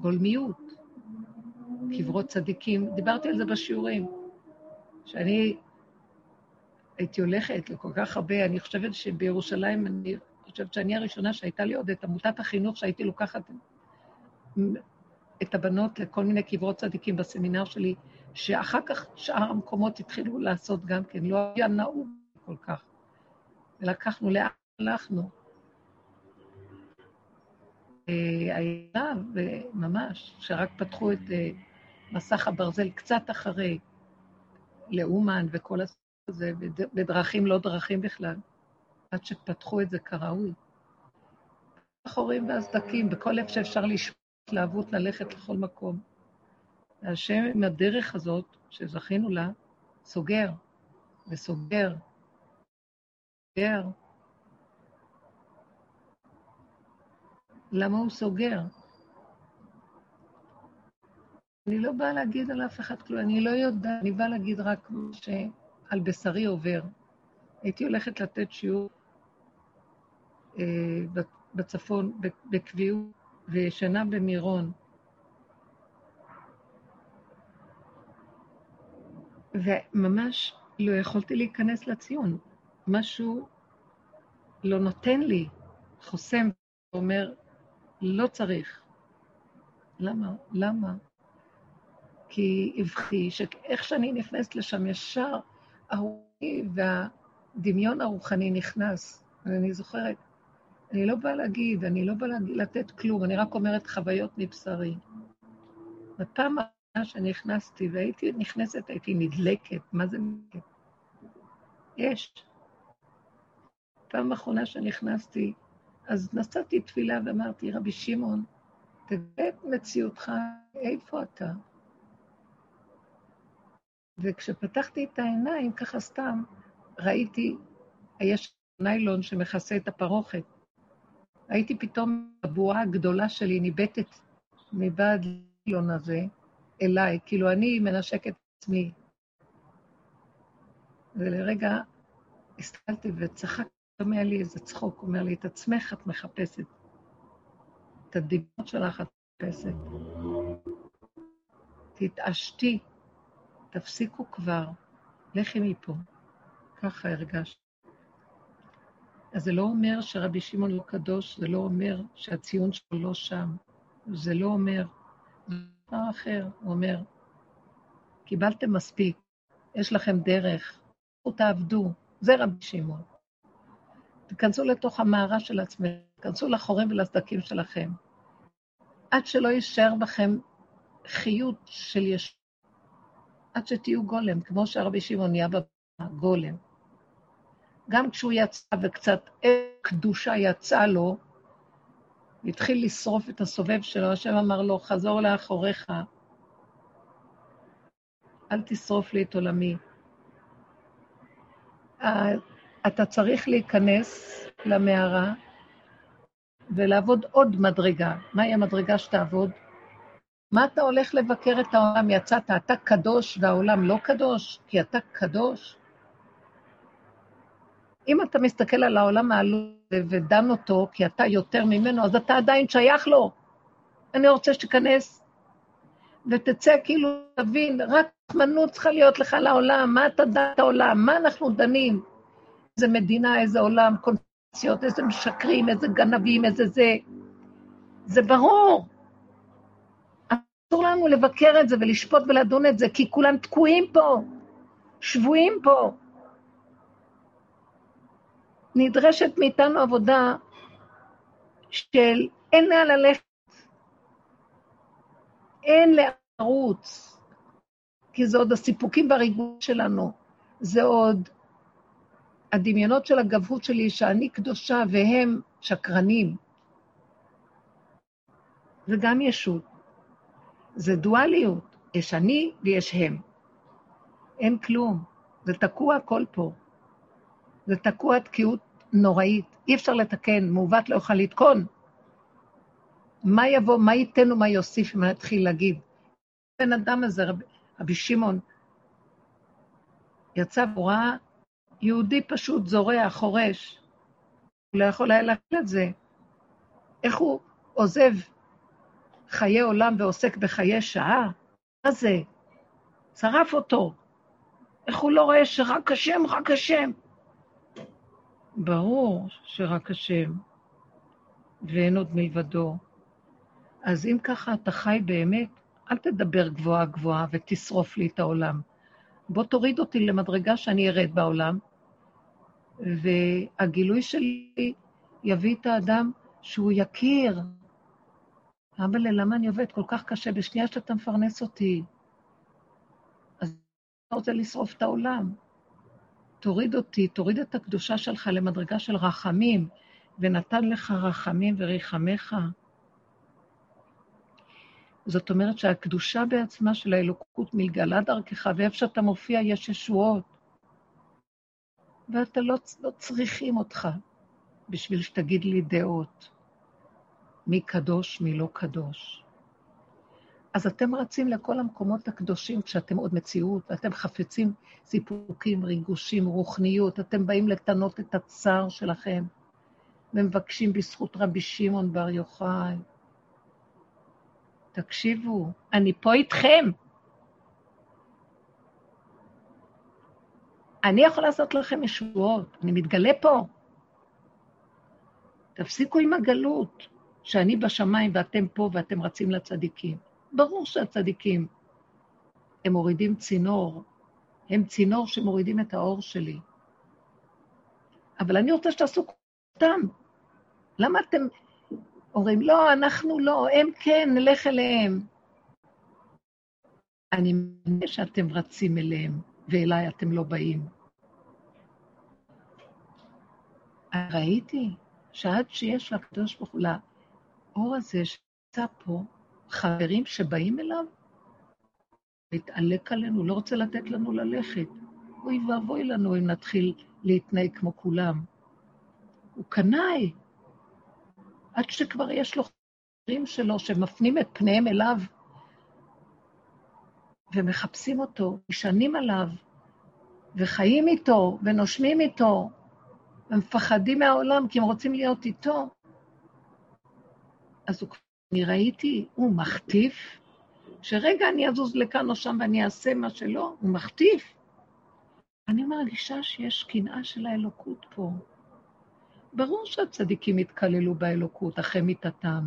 גולמיות, קברות צדיקים. דיברתי על זה בשיעורים, שאני הייתי הולכת לכל כך הרבה, אני חושבת שבירושלים, אני חושבת שאני הראשונה שהייתה לי עוד את עמותת החינוך, שהייתי לוקחת את הבנות לכל מיני קברות צדיקים בסמינר שלי, שאחר כך שאר המקומות התחילו לעשות גם כן, לא היה נהוג כל כך. ולקחנו, לאן הלכנו? היה, ממש, שרק פתחו את אה, מסך הברזל קצת אחרי, לאומן וכל הזה, בדרכים לא דרכים בכלל, עד שפתחו את זה כראוי. החורים והסדקים, בכל איפה שאפשר לשמוע התלהבות ללכת לכל מקום. והשם עם הדרך הזאת, שזכינו לה, סוגר וסוגר, סוגר. למה הוא סוגר? אני לא באה להגיד על אף אחד כלום, אני לא יודעת, אני באה להגיד רק מה שעל בשרי עובר. הייתי הולכת לתת שיעור אה, בצפון, בקביעות, וישנה במירון. וממש לא יכולתי להיכנס לציון. משהו לא נותן לי, חוסם, אומר, לא צריך. למה? למה? כי הבחי שאיך שאני נכנסת לשם, ישר והדמיון הרוחני נכנס. ואני זוכרת, אני לא באה להגיד, אני לא באה לתת כלום, אני רק אומרת חוויות מבשרי. בפעם הראשונה שנכנסתי, והייתי נכנסת, הייתי נדלקת, מה זה נדלקת? יש. פעם אחרונה שנכנסתי, אז נשאתי תפילה ואמרתי, רבי שמעון, תגלה את מציאותך, איפה אתה? וכשפתחתי את העיניים, ככה סתם, ראיתי, יש ניילון שמכסה את הפרוכת. ראיתי פתאום הבועה הגדולה שלי ניבטת מבעד לניילון הזה אליי, כאילו אני מנשקת עצמי. ולרגע הסתכלתי וצחקתי, אומר לי איזה צחוק, אומר לי, את עצמך את מחפשת. את הדיבות שלך את מחפשת. תתעשתי, תפסיקו כבר, לכי מפה. ככה הרגשתי. אז זה לא אומר שרבי שמעון לא קדוש, זה לא אומר שהציון שלו לא שם, זה לא אומר, זה דבר אחר, הוא אומר, קיבלתם מספיק, יש לכם דרך, תעבדו, זה רבי שמעון. תיכנסו לתוך המערה של עצמכם, תיכנסו לחורים ולסדקים שלכם, עד שלא יישאר בכם חיות של ישוע, עד שתהיו גולם, כמו שהרבי שמעון נהיה בגולם. גם כשהוא יצא וקצת קדושה יצאה לו, התחיל לשרוף את הסובב שלו, השם אמר לו, חזור לאחוריך, אל תשרוף לי את עולמי. אתה צריך להיכנס למערה ולעבוד עוד מדרגה. מהי המדרגה שתעבוד? מה אתה הולך לבקר את העולם? יצאת, אתה קדוש והעולם לא קדוש? כי אתה קדוש? אם אתה מסתכל על העולם העלול ודן אותו, כי אתה יותר ממנו, אז אתה עדיין שייך לו. אני רוצה שתיכנס ותצא כאילו, תבין, רק רחמנות צריכה להיות לך לעולם, מה אתה דן את העולם, מה אנחנו דנים? איזה מדינה, איזה עולם, קונספציות, איזה משקרים, איזה גנבים, איזה זה. זה ברור. אסור לנו לבקר את זה ולשפוט ולדון את זה, כי כולם תקועים פה, שבויים פה. נדרשת מאיתנו עבודה של אין לאן ללכת, אין לערוץ, כי זה עוד הסיפוקים והריגוש שלנו, זה עוד הדמיונות של הגבהות שלי, שאני קדושה והם שקרנים. זה גם ישות. זה דואליות, יש אני ויש הם. אין כלום, זה תקוע הכל פה. זה תקוע תקיעות נוראית, אי אפשר לתקן, מעוות לא יוכל לתקון. מה יבוא, מה ייתן ומה יוסיף אם נתחיל להגיד? הבן אדם הזה, רבי, רבי שמעון, יצא והוא יהודי פשוט זורע, חורש. הוא לא יכול היה להכיל את זה. איך הוא עוזב חיי עולם ועוסק בחיי שעה? מה זה? שרף אותו. איך הוא לא רואה שרק השם, רק השם? ברור שרק השם, ואין עוד מלבדו. אז אם ככה אתה חי באמת, אל תדבר גבוהה גבוהה ותשרוף לי את העולם. בוא תוריד אותי למדרגה שאני ארד בעולם, והגילוי שלי יביא את האדם שהוא יכיר. אבא, למה אני עובד כל כך קשה? בשנייה שאתה מפרנס אותי, אז אתה רוצה לשרוף את העולם. תוריד אותי, תוריד את הקדושה שלך למדרגה של רחמים, ונתן לך רחמים וריחמך. זאת אומרת שהקדושה בעצמה של האלוקות מלגלה דרכך, ואיפה שאתה מופיע יש ישועות. ואתה לא, לא צריכים אותך בשביל שתגיד לי דעות. מי קדוש, מי לא קדוש. אז אתם רצים לכל המקומות הקדושים כשאתם עוד מציאות, אתם חפצים סיפוקים, ריגושים, רוחניות, אתם באים לטנות את הצער שלכם, ומבקשים בזכות רבי שמעון בר יוחאי. תקשיבו, אני פה איתכם. אני יכול לעשות לכם ישועות, אני מתגלה פה. תפסיקו עם הגלות, שאני בשמיים ואתם פה ואתם רצים לצדיקים. ברור שהצדיקים, הם מורידים צינור, הם צינור שמורידים את האור שלי. אבל אני רוצה שתעשו אותם. למה אתם אומרים, לא, אנחנו לא, הם כן, נלך אליהם. אני מבין שאתם רצים אליהם, ואליי אתם לא באים. ראיתי שעד שיש לקדוש ברוך הוא, לאור הזה שנמצא פה, חברים שבאים אליו, להתעלק עלינו, לא רוצה לתת לנו ללכת. אוי ואבוי לנו אם נתחיל להתנהג כמו כולם. הוא קנאי, עד שכבר יש לו חברים שלו שמפנים את פניהם אליו ומחפשים אותו, נשענים עליו, וחיים איתו, ונושמים איתו, ומפחדים מהעולם כי הם רוצים להיות איתו. אז הוא, אני ראיתי, הוא מחטיף, שרגע אני אזוז לכאן או שם ואני אעשה מה שלא, הוא מחטיף. אני מרגישה שיש קנאה של האלוקות פה. ברור שהצדיקים יתקללו באלוקות אחרי מיתתם.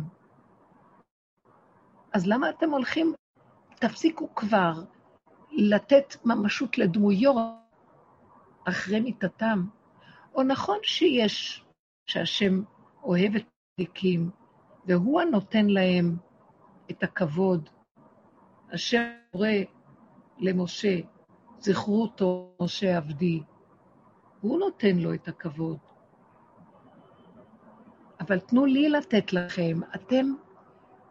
אז למה אתם הולכים, תפסיקו כבר לתת ממשות לדמויות אחרי מיתתם. או נכון שיש, שהשם אוהב את הצדיקים, והוא הנותן להם את הכבוד. השם קורא למשה, זכרו אותו, משה עבדי. הוא נותן לו את הכבוד. אבל תנו לי לתת לכם. אתם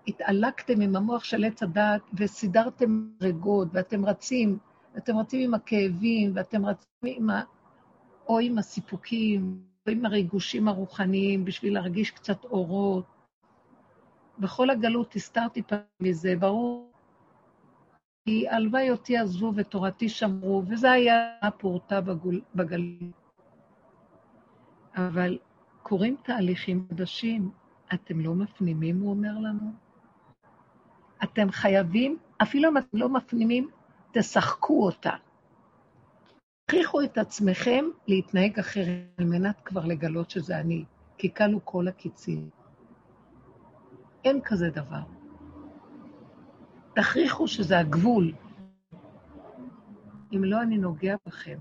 התעלקתם עם המוח של עץ הדת וסידרתם רגות, ואתם רצים, ואתם רצים עם הכאבים, ואתם רצים עם ה... או עם הסיפוקים, או עם הריגושים הרוחניים, בשביל להרגיש קצת אורות. בכל הגלות הסתרתי פעם מזה, ברור, כי הלוואי אותי עזבו ותורתי שמרו, וזה היה הפורטה בגלות. אבל קורים תהליכים חדשים. אתם לא מפנימים, הוא אומר לנו? אתם חייבים, אפילו אם אתם לא מפנימים, תשחקו אותה. תכריחו את עצמכם להתנהג אחרת על מנת כבר לגלות שזה אני, כי כלו כל הקיצים. אין כזה דבר. תכריחו שזה הגבול. אם לא, אני נוגע בכם.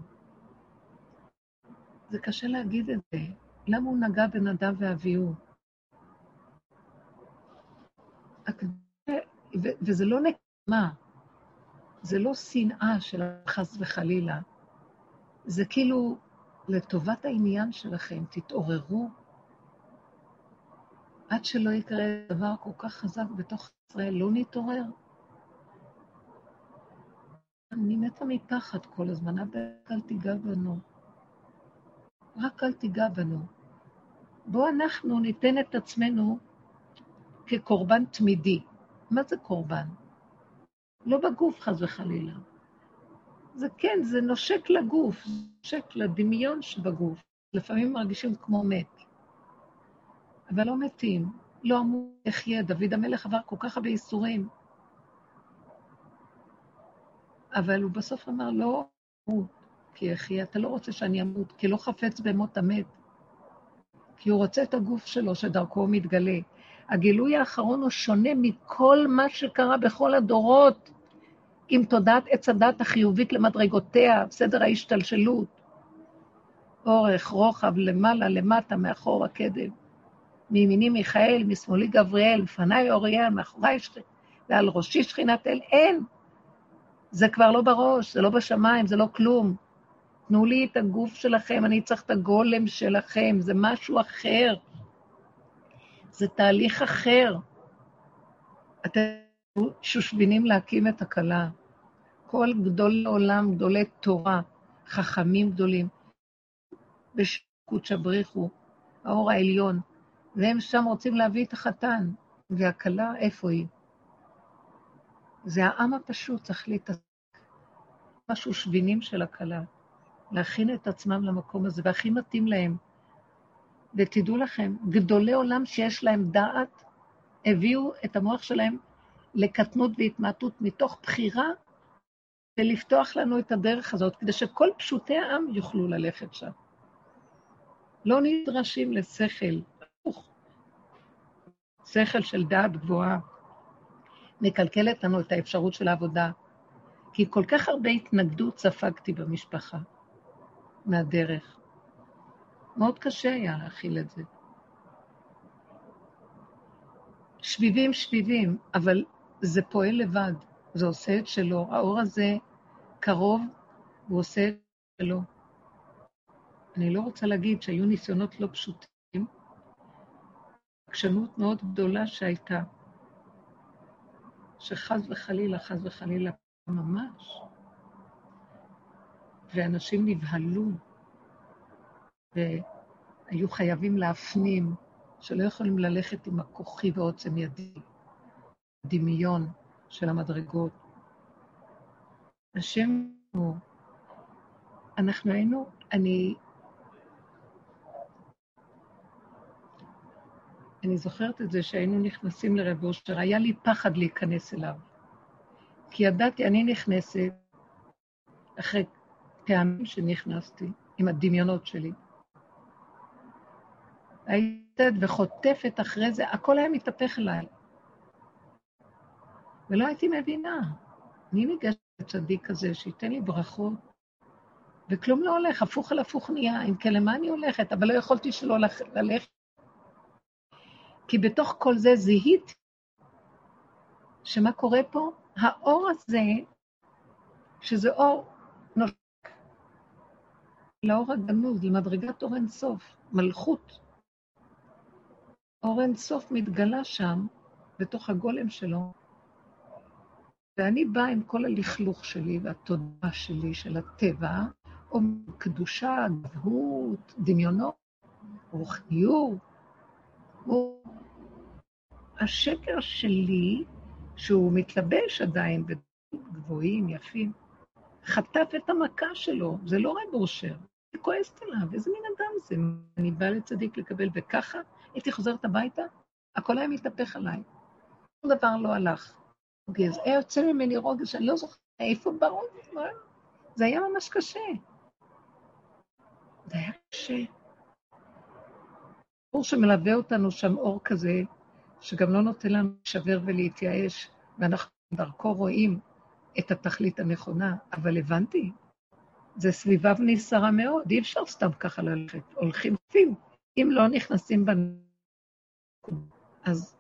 זה קשה להגיד את זה. למה הוא נגע בן אדם ואביהו? וזה לא נקמה, זה לא שנאה של חס וחלילה, זה כאילו לטובת העניין שלכם, תתעוררו. עד שלא יקרה דבר כל כך חזק בתוך ישראל, לא נתעורר. אני מתה מפחד כל הזמן, אבא, אל תיגע בנו. רק אל תיגע בנו. בואו אנחנו ניתן את עצמנו כקורבן תמידי. מה זה קורבן? לא בגוף, חס וחלילה. זה כן, זה נושק לגוף, נושק לדמיון שבגוף. לפעמים מרגישים כמו מת. אבל לא מתים, לא אמור יחיה. דוד המלך עבר כל כך הרבה ייסורים. אבל הוא בסוף אמר, לא אמות, כי יחיה, אתה לא רוצה שאני אמות, כי לא חפץ במות המת. כי הוא רוצה את הגוף שלו, שדרכו הוא מתגלה. הגילוי האחרון הוא שונה מכל מה שקרה בכל הדורות, עם תודעת עץ הדת החיובית למדרגותיה, סדר ההשתלשלות. אורך, רוחב, למעלה, למטה, מאחור הקדם. מימיני מיכאל, משמאלי גבריאל, לפניי אוריאל, מאחוריי שכינה, ועל ראשי שכינת אל, אין. זה כבר לא בראש, זה לא בשמיים, זה לא כלום. תנו לי את הגוף שלכם, אני צריך את הגולם שלכם, זה משהו אחר. זה תהליך אחר. אתם שושבינים להקים את הכלה. כל גדולי עולם, גדולי תורה, חכמים גדולים, בשקות שבריחו, האור העליון, והם שם רוצים להביא את החתן, והכלה, איפה היא? זה העם הפשוט, צריך להתעסק. משהו שבינים של הכלה. להכין את עצמם למקום הזה, והכי מתאים להם. ותדעו לכם, גדולי עולם שיש להם דעת, הביאו את המוח שלהם לקטנות והתמעטות מתוך בחירה ולפתוח לנו את הדרך הזאת, כדי שכל פשוטי העם יוכלו ללכת שם. לא נדרשים לשכל, שכל של דעת גבוהה, מקלקלת לנו את האפשרות של העבודה, כי כל כך הרבה התנגדות ספגתי במשפחה. מהדרך. מאוד קשה היה להכיל את זה. שביבים שביבים, אבל זה פועל לבד, זה עושה את שלו. האור הזה קרוב, הוא עושה את שלו. אני לא רוצה להגיד שהיו ניסיונות לא פשוטים, עקשנות מאוד גדולה שהייתה, שחס וחלילה, חס וחלילה, ממש, ואנשים נבהלו, והיו חייבים להפנים שלא יכולים ללכת עם הכוחי ועוצם ידי, דמיון של המדרגות. השם הוא, אנחנו היינו, אני אני זוכרת את זה שהיינו נכנסים לרב אושר, היה לי פחד להיכנס אליו. כי ידעתי, אני נכנסת אחרי פעמים שנכנסתי, עם הדמיונות שלי. הייתי וחוטפת אחרי זה, הכל היה מתהפך אליי. ולא הייתי מבינה. מי ניגש לצדיק כזה שייתן לי ברכות? וכלום לא הולך, הפוך על הפוך נהיה. אם כן, למה אני הולכת? אבל לא יכולתי שלא ללכת. כי בתוך כל זה זיהיתי שמה קורה פה? האור הזה, שזה אור נושק לאור הגנוז, למדרגת אור אינסוף, מלכות. אור אינסוף מתגלה שם, בתוך הגולם שלו, ואני באה עם כל הלכלוך שלי והתודעה שלי של הטבע, או קדושה, גבהות, דמיונות, רוחניות. הוא השקר שלי, שהוא מתלבש עדיין בדברים גבוהים, יפים, חטף את המכה שלו, זה לא רב אושר, היא כועסת עליו, איזה מין אדם זה? אני באה לצדיק לקבל, וככה הייתי חוזרת הביתה, הכל היה מתהפך עליי. שום דבר לא הלך. אז היה יוצא ממני רוגז שאני לא זוכרת איפה ברוגז, זה היה ממש קשה. זה היה קשה. אור שמלווה אותנו שם, אור כזה, שגם לא נותן לנו להישבר ולהתייאש, ואנחנו דרכו רואים את התכלית הנכונה, אבל הבנתי, זה סביבה ונסערה מאוד, אי אפשר סתם ככה ללכת, הולכים חפים. אם לא נכנסים בנקודה, אז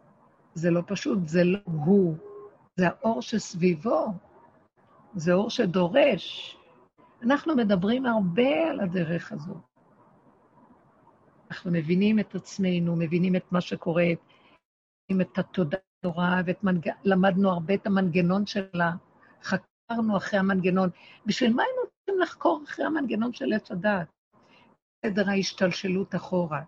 זה לא פשוט, זה לא הוא, זה האור שסביבו, זה אור שדורש. אנחנו מדברים הרבה על הדרך הזאת. אנחנו מבינים את עצמנו, מבינים את מה שקורה, את התודעה הנוראה, ולמדנו הרבה את המנגנון שלה, חקרנו אחרי המנגנון. בשביל מה היינו צריכים לחקור אחרי המנגנון של עץ הדעת? סדר ההשתלשלות אחורה.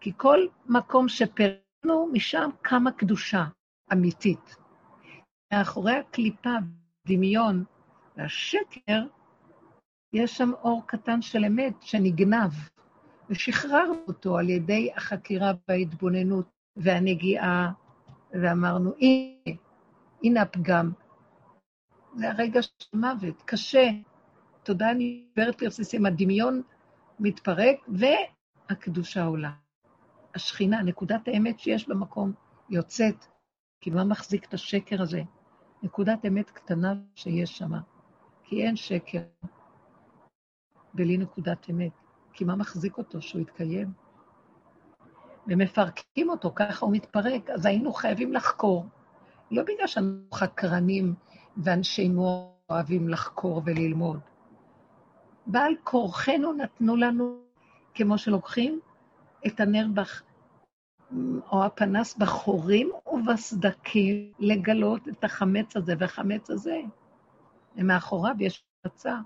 כי כל מקום שפרנו, משם קמה קדושה אמיתית. מאחורי הקליפה, דמיון והשקר, יש שם אור קטן של אמת שנגנב, ושחררנו אותו על ידי החקירה וההתבוננות והנגיעה, ואמרנו, הנה, הנה הפגם. זה הרגע של מוות, קשה. תודה, אני עוברת לרסיסים, הדמיון מתפרק, והקדושה עולה. השכינה, נקודת האמת שיש במקום, יוצאת. כי מה מחזיק את השקר הזה? נקודת אמת קטנה שיש שם. כי אין שקר בלי נקודת אמת. כי מה מחזיק אותו שהוא יתקיים? ומפרקים אותו, ככה הוא מתפרק, אז היינו חייבים לחקור. לא בגלל שאנחנו חקרנים ואנשי מאוד אוהבים לחקור וללמוד. בעל כורחנו נתנו לנו, כמו שלוקחים את הנר בח... או הפנס בחורים ובסדקים, לגלות את החמץ הזה והחמץ הזה. ומאחוריו יש מצע.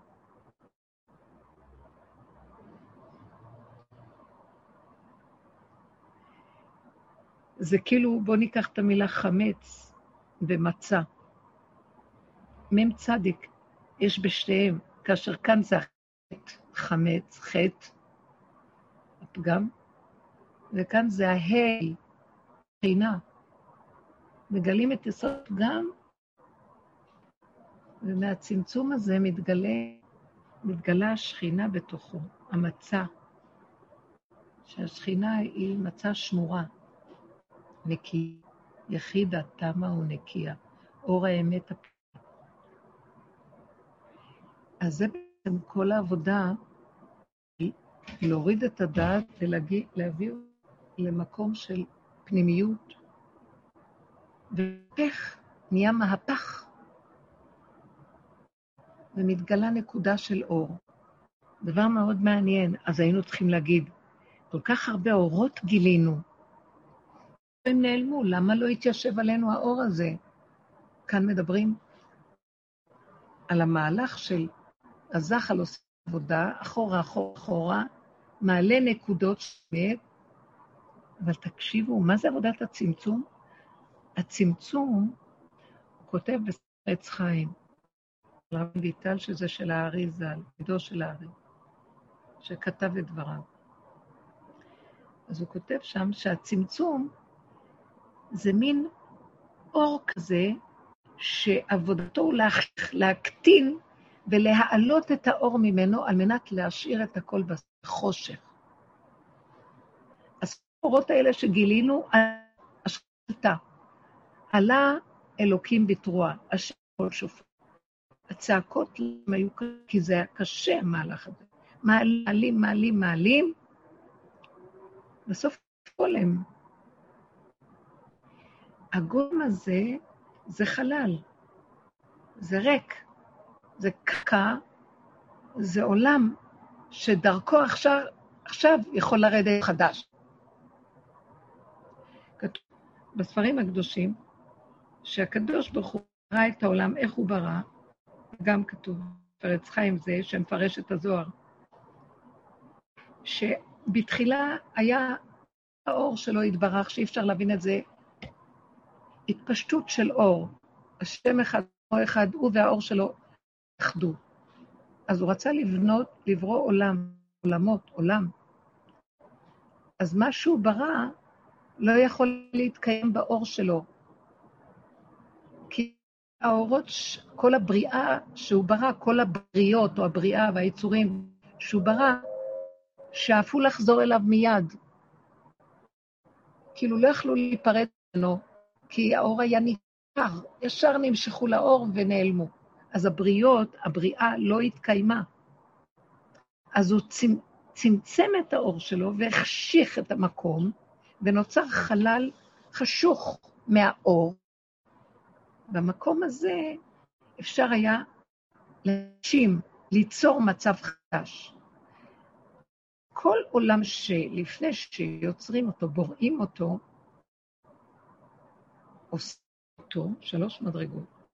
זה כאילו, בואו ניקח את המילה חמץ ומצה. מ"ם צדיק, יש בשתיהם, כאשר כאן זה החטא, חמץ, חטא, הפגם, וכאן זה ההי, חינה. מגלים את יסוד הפגם, ומהצמצום הזה מתגלה, מתגלה השכינה בתוכו, המצה, שהשכינה היא מצה שמורה. נקי, יחידה, תמה ונקייה, אור האמת הפנימית. אז זה בעצם כל העבודה, להוריד את הדעת ולהביא למקום של פנימיות, ואיך נהיה מהפך, ומתגלה נקודה של אור. דבר מאוד מעניין. אז היינו צריכים להגיד, כל כך הרבה אורות גילינו, הם נעלמו, למה לא התיישב עלינו האור הזה? כאן מדברים על המהלך של הזחל עושה עבודה, אחורה, אחורה, אחורה, מעלה נקודות שמת, אבל תקשיבו, מה זה עבודת הצמצום? הצמצום, הוא כותב בסרט חיים, רב ויטל, שזה של הארי ז"ל, עדו של הארי, שכתב את דבריו. אז הוא כותב שם שהצמצום זה מין אור כזה, שעבודתו הוא להקטין ולהעלות את האור ממנו על מנת להשאיר את הכל בחושך. אז האורות האלה שגילינו, השחטה. עלה אלוקים בתרועה, השם כל שופט. הצעקות להם היו קשות, כי זה היה קשה, המהלך הזה. מעלים, מעלים, מעלים, בסוף גולם. הגולם הזה זה חלל, זה ריק, זה קקה, זה עולם שדרכו עכשיו, עכשיו יכול לרדת חדש. בספרים הקדושים שהקדוש ברוך הוא ברא את העולם, איך הוא ברא, גם כתוב פרץ חיים זה, שמפרש את הזוהר, שבתחילה היה האור שלו התברך, שאי אפשר להבין את זה, התפשטות של אור. השם אחד, או אחד, הוא והאור שלו אחדו. אז הוא רצה לבנות, לברוא עולם, עולמות, עולם. אז מה שהוא ברא לא יכול להתקיים באור שלו. כי האורות, כל הבריאה שהוא ברא, כל הבריאות או הבריאה והיצורים שהוא ברא, שאפו לחזור אליו מיד. כאילו לא יכלו להיפרד ממנו, כי האור היה ניכר, ישר נמשכו לאור ונעלמו. אז הבריות, הבריאה לא התקיימה. אז הוא צמצם את האור שלו והחשיך את המקום, ונוצר חלל חשוך מהאור. במקום הזה אפשר היה להשים, ליצור מצב חדש. כל עולם שלפני שיוצרים אותו, בוראים אותו, עושים אותו, שלוש מדרגות.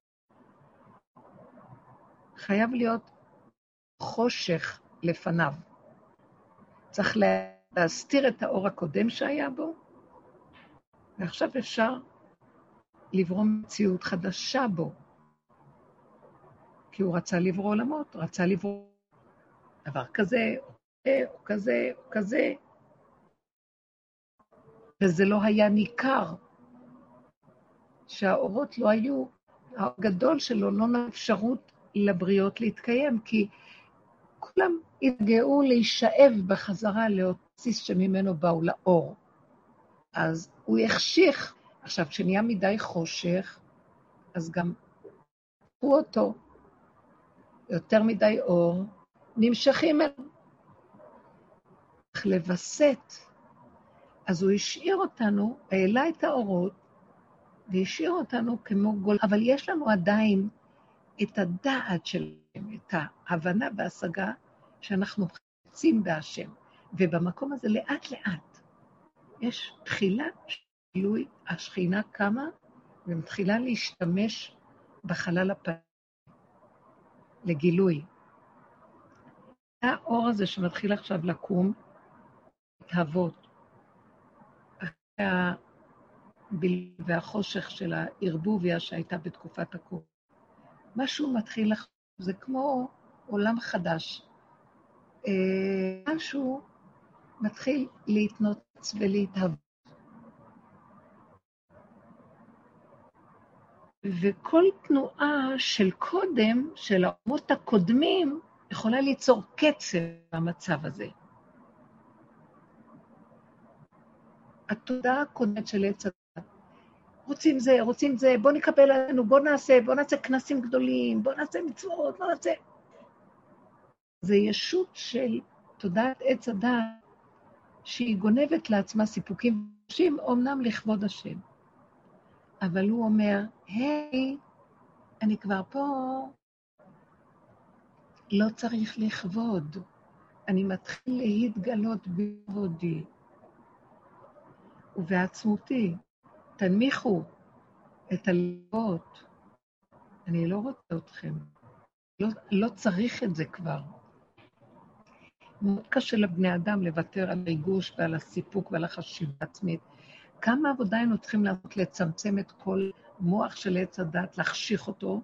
חייב להיות חושך לפניו. צריך להסתיר את האור הקודם שהיה בו, ועכשיו אפשר לברוא מציאות חדשה בו. כי הוא רצה לברוא עולמות, רצה לברוא דבר כזה, או כזה, או כזה, וזה לא היה ניכר, שהאורות לא היו, הגדול שלו לא נתן אפשרות לבריות להתקיים, כי כולם התגאו להישאב בחזרה לאוטיס שממנו באו לאור. אז הוא החשיך. עכשיו, כשנהיה מדי חושך, אז גם קחו אותו. יותר מדי אור, נמשכים אליו. צריך לווסת. אז הוא השאיר אותנו, העלה את האורות, והשאיר אותנו כמו גול. אבל יש לנו עדיין את הדעת שלהם, את ההבנה וההשגה שאנחנו חפצים בהשם. ובמקום הזה לאט-לאט יש תחילה שגילוי, השכינה קמה ומתחילה להשתמש בחלל הפנים לגילוי. האור הזה שמתחיל עכשיו לקום, התהוות, והחושך של הערבוביה שהייתה בתקופת הקור. משהו מתחיל לחשוב, זה כמו עולם חדש. אה, משהו מתחיל להתנוצץ ולהתהוות. וכל תנועה של קודם, של האומות הקודמים, יכולה ליצור קצב במצב הזה. התודעה הקודמת של עץ רוצים זה, רוצים זה, בוא נקבל עלינו, בוא נעשה, בוא נעשה כנסים גדולים, בוא נעשה מצוות, בוא נעשה... זה ישות של תודעת עץ הדעת, שהיא גונבת לעצמה סיפוקים קשים, אמנם לכבוד השם. אבל הוא אומר, היי, אני כבר פה, לא צריך לכבוד, אני מתחיל להתגלות בעבודי ובעצמותי. תנמיכו את הלבות. אני לא רוצה אתכם. לא, לא צריך את זה כבר. מאוד קשה לבני אדם לוותר על ריגוש ועל הסיפוק ועל החשיבה עצמית. כמה עבודה היינו צריכים לעשות לצמצם את כל מוח של עץ הדת, להחשיך אותו,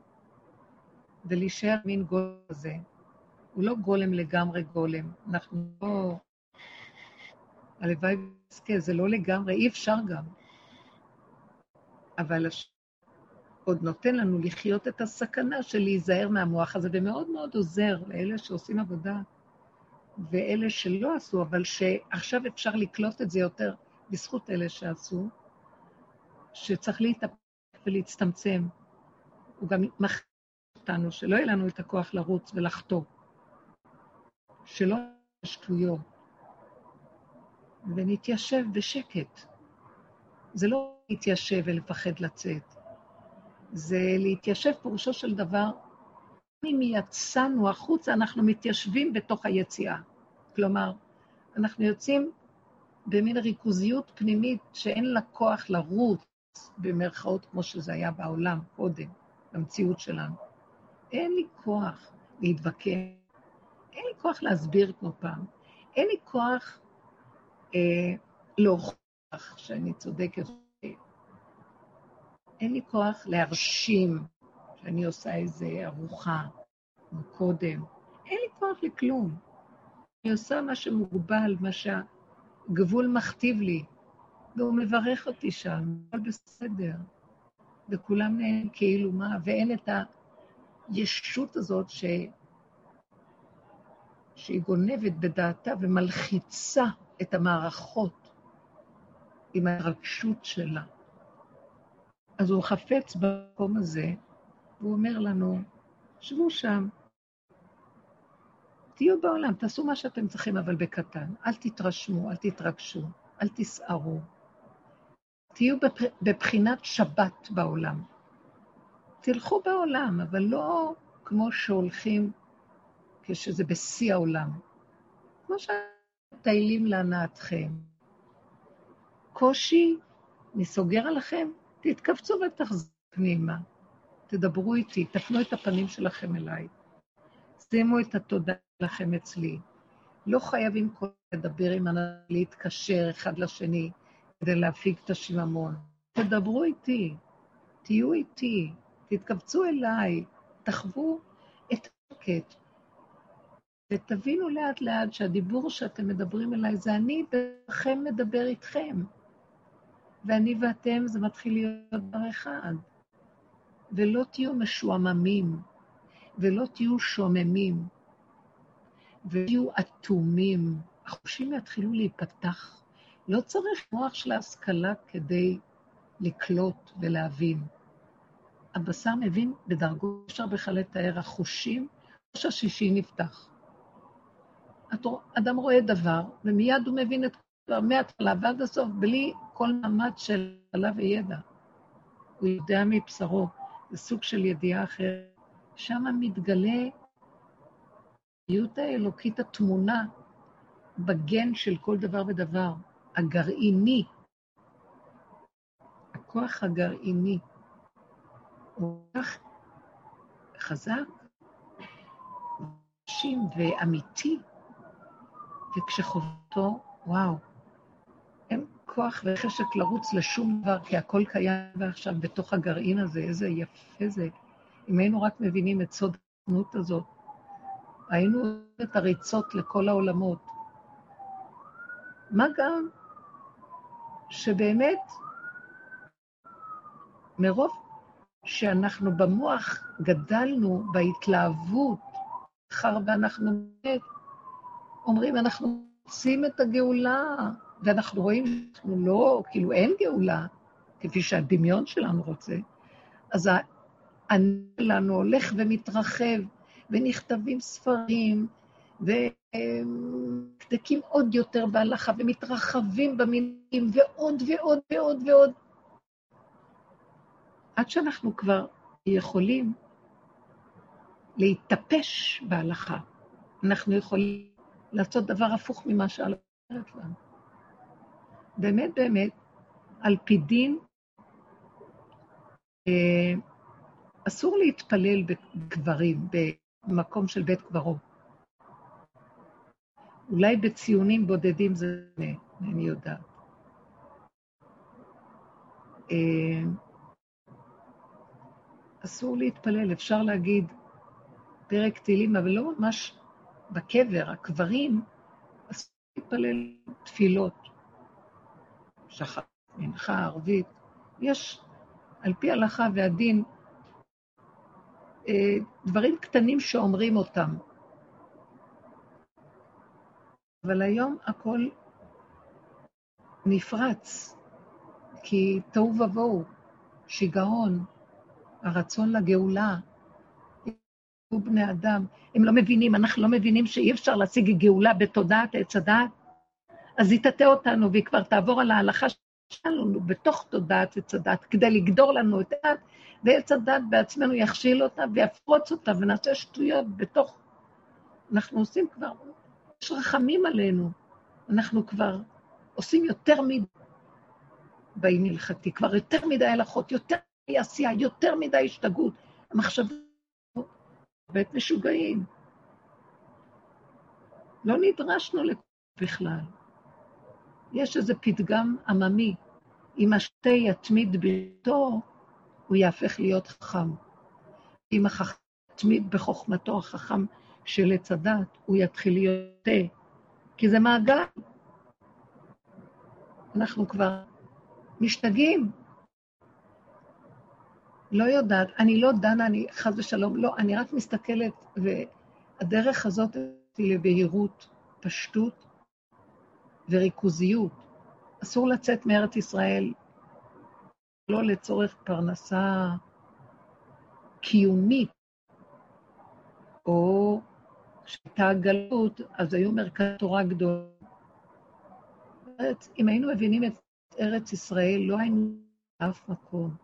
ולהישאר מין גולם כזה. הוא לא גולם לגמרי גולם. אנחנו לא... הלוואי ונזכה, זה לא לגמרי, אי אפשר גם. אבל הש... עוד נותן לנו לחיות את הסכנה של להיזהר מהמוח הזה, ומאוד מאוד עוזר לאלה שעושים עבודה ואלה שלא עשו, אבל שעכשיו אפשר לקלוט את זה יותר בזכות אלה שעשו, שצריך להתאפק ולהצטמצם. הוא גם מכניס אותנו, שלא יהיה לנו את הכוח לרוץ ולחטוא. שלא שטויות. ונתיישב בשקט. זה לא להתיישב ולפחד לצאת. זה להתיישב, פירושו של דבר, אם יצאנו החוצה, אנחנו מתיישבים בתוך היציאה. כלומר, אנחנו יוצאים במין ריכוזיות פנימית שאין לה כוח לרוץ, במרכאות, כמו שזה היה בעולם קודם, במציאות שלנו. אין לי כוח להתווכח, אין לי כוח להסביר כמו פעם, אין לי כוח אה, להוכיח שאני צודקת. אין לי כוח להרשים שאני עושה איזה ארוחה קודם. אין לי כוח לכלום. אני עושה מה שמוגבל, מה שהגבול מכתיב לי, והוא מברך אותי שם, הכל בסדר. וכולם נהנים כאילו מה, ואין את הישות הזאת ש... שהיא גונבת בדעתה ומלחיצה את המערכות עם ההרגשות שלה. אז הוא חפץ במקום הזה, והוא אומר לנו, שבו שם, תהיו בעולם, תעשו מה שאתם צריכים, אבל בקטן. אל תתרשמו, אל תתרגשו, אל תסערו. תהיו בבחינת שבת בעולם. תלכו בעולם, אבל לא כמו שהולכים כשזה בשיא העולם. כמו שמטיילים להנאתכם. קושי, אני סוגר עליכם, תתכווצו ותחזרו פנימה. תדברו איתי, תפנו את הפנים שלכם אליי. שימו את התודה שלכם אצלי. לא חייבים כל לדבר עם אנשים, להתקשר אחד לשני כדי להפיג את השיממון. תדברו איתי, תהיו איתי, תתכווצו אליי, תחוו את השקט, ותבינו לאט לאט שהדיבור שאתם מדברים אליי זה אני בכם מדבר איתכם. ואני ואתם זה מתחיל להיות דבר אחד. ולא תהיו משועממים, ולא תהיו שוממים, ותהיו אטומים. החושים יתחילו להיפתח. לא צריך מוח של ההשכלה כדי לקלוט ולהבין. הבשר מבין בדרגות, אפשר בכלל לתאר החושים, ראש השישי נפתח. אדם רואה דבר, ומיד הוא מבין את דבר מההתחלה ועד הסוף, בלי כל מאמץ של עלה וידע. הוא יודע מבשרו, זה סוג של ידיעה אחרת. שם מתגלה החיות האלוקית התמונה בגן של כל דבר ודבר, הגרעיני, הכוח הגרעיני. הוא כך חזק, ואמיתי, וכשחובתו, וואו, כוח וחשק לרוץ לשום דבר, כי הכל קיים ועכשיו בתוך הגרעין הזה, איזה יפה זה. אם היינו רק מבינים את סוד התנות הזאת, היינו את הריצות לכל העולמות. מה גם שבאמת, מרוב שאנחנו במוח גדלנו בהתלהבות, מאחר ואנחנו אומרים, אנחנו רוצים את הגאולה, ואנחנו רואים שאנחנו לא, כאילו אין גאולה, כפי שהדמיון שלנו רוצה, אז העני שלנו הולך ומתרחב, ונכתבים ספרים, ומדקים עוד יותר בהלכה, ומתרחבים במילים, ועוד ועוד ועוד ועוד. עד שאנחנו כבר יכולים להתטפש בהלכה. אנחנו יכולים לעשות דבר הפוך ממה שאללה אומרת לנו. באמת, באמת, על פי דין, אה, אסור להתפלל בקברים, במקום של בית קברות. אולי בציונים בודדים זה, אני יודעת. אה, אסור להתפלל, אפשר להגיד פרק תהילים, אבל לא ממש בקבר, הקברים, אסור להתפלל תפילות, שחר, מנחה, ערבית. יש, על פי ההלכה והדין, אה, דברים קטנים שאומרים אותם. אבל היום הכל נפרץ, כי תוהו ובוהו, שיגעון, הרצון לגאולה. בני אדם, הם לא מבינים, אנחנו לא מבינים שאי אפשר להשיג גאולה בתודעת עץ הדעת, אז היא תטעה אותנו והיא כבר תעבור על ההלכה שלנו בתוך תודעת עץ הדעת, כדי לגדור לנו את הדעת, ועץ הדעת בעצמנו יכשיל אותה ויפרוץ אותה ונעשה שטויות בתוך... אנחנו עושים כבר, יש רחמים עלינו, אנחנו כבר עושים יותר מדי באי הלכתי, כבר יותר מדי הלכות, יותר מדי עשייה, יותר מדי השתגעות. המחשבות בית משוגעים. לא נדרשנו לכך בכלל. יש איזה פתגם עממי, אם השתה יתמיד ביתו, הוא יהפך להיות חכם. אם החכם יתמיד בחוכמתו החכם של עץ הדת, הוא יתחיל להיות תה, כי זה מעגל. אנחנו כבר משתגעים. לא יודעת, אני לא דנה, אני חס ושלום, לא, אני רק מסתכלת, והדרך הזאת היא לבהירות, פשטות וריכוזיות. אסור לצאת מארץ ישראל לא לצורך פרנסה קיומית, או כשהייתה הגלות, אז היו מרכז תורה גדול. אם היינו מבינים את ארץ ישראל, לא היינו באף מקום.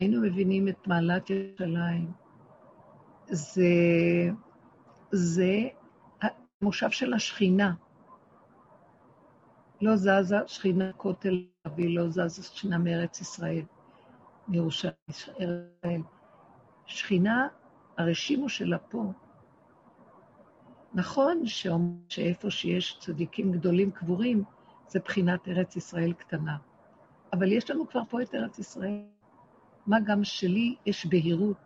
היינו מבינים את מעלת ירושלים. זה, זה המושב של השכינה. לא זזה שכינה כותל אבי, לא זזה שכינה מארץ ישראל, מירושלים, ישראל. שכינה, הרשימו שלה פה. נכון שאיפה שיש צדיקים גדולים קבורים, זה בחינת ארץ ישראל קטנה. אבל יש לנו כבר פה את ארץ ישראל. מה גם שלי יש בהירות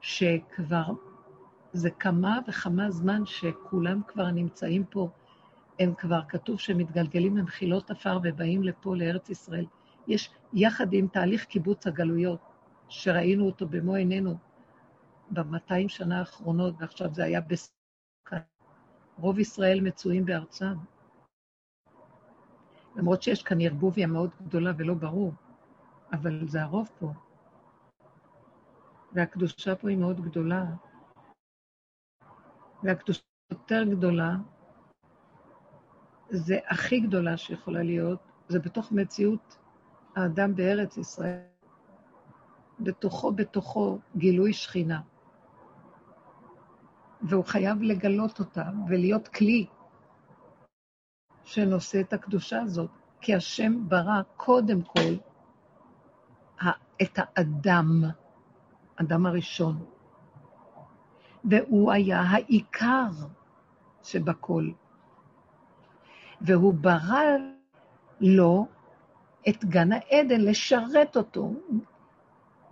שכבר זה כמה וכמה זמן שכולם כבר נמצאים פה, הם כבר, כתוב שהם מתגלגלים למחילות עפר ובאים לפה, לארץ ישראל. יש יחד עם תהליך קיבוץ הגלויות, שראינו אותו במו עינינו ב-200 שנה האחרונות, ועכשיו זה היה בסוכן. רוב ישראל מצויים בארצם. למרות שיש כאן ערבוביה מאוד גדולה ולא ברור, אבל זה הרוב פה. והקדושה פה היא מאוד גדולה. והקדושה יותר גדולה, זה הכי גדולה שיכולה להיות, זה בתוך מציאות האדם בארץ ישראל. בתוכו, בתוכו, גילוי שכינה. והוא חייב לגלות אותה ולהיות כלי שנושא את הקדושה הזאת, כי השם ברא קודם כל את האדם. אדם הראשון. והוא היה העיקר שבכל. והוא ברא לו את גן העדן, לשרת אותו.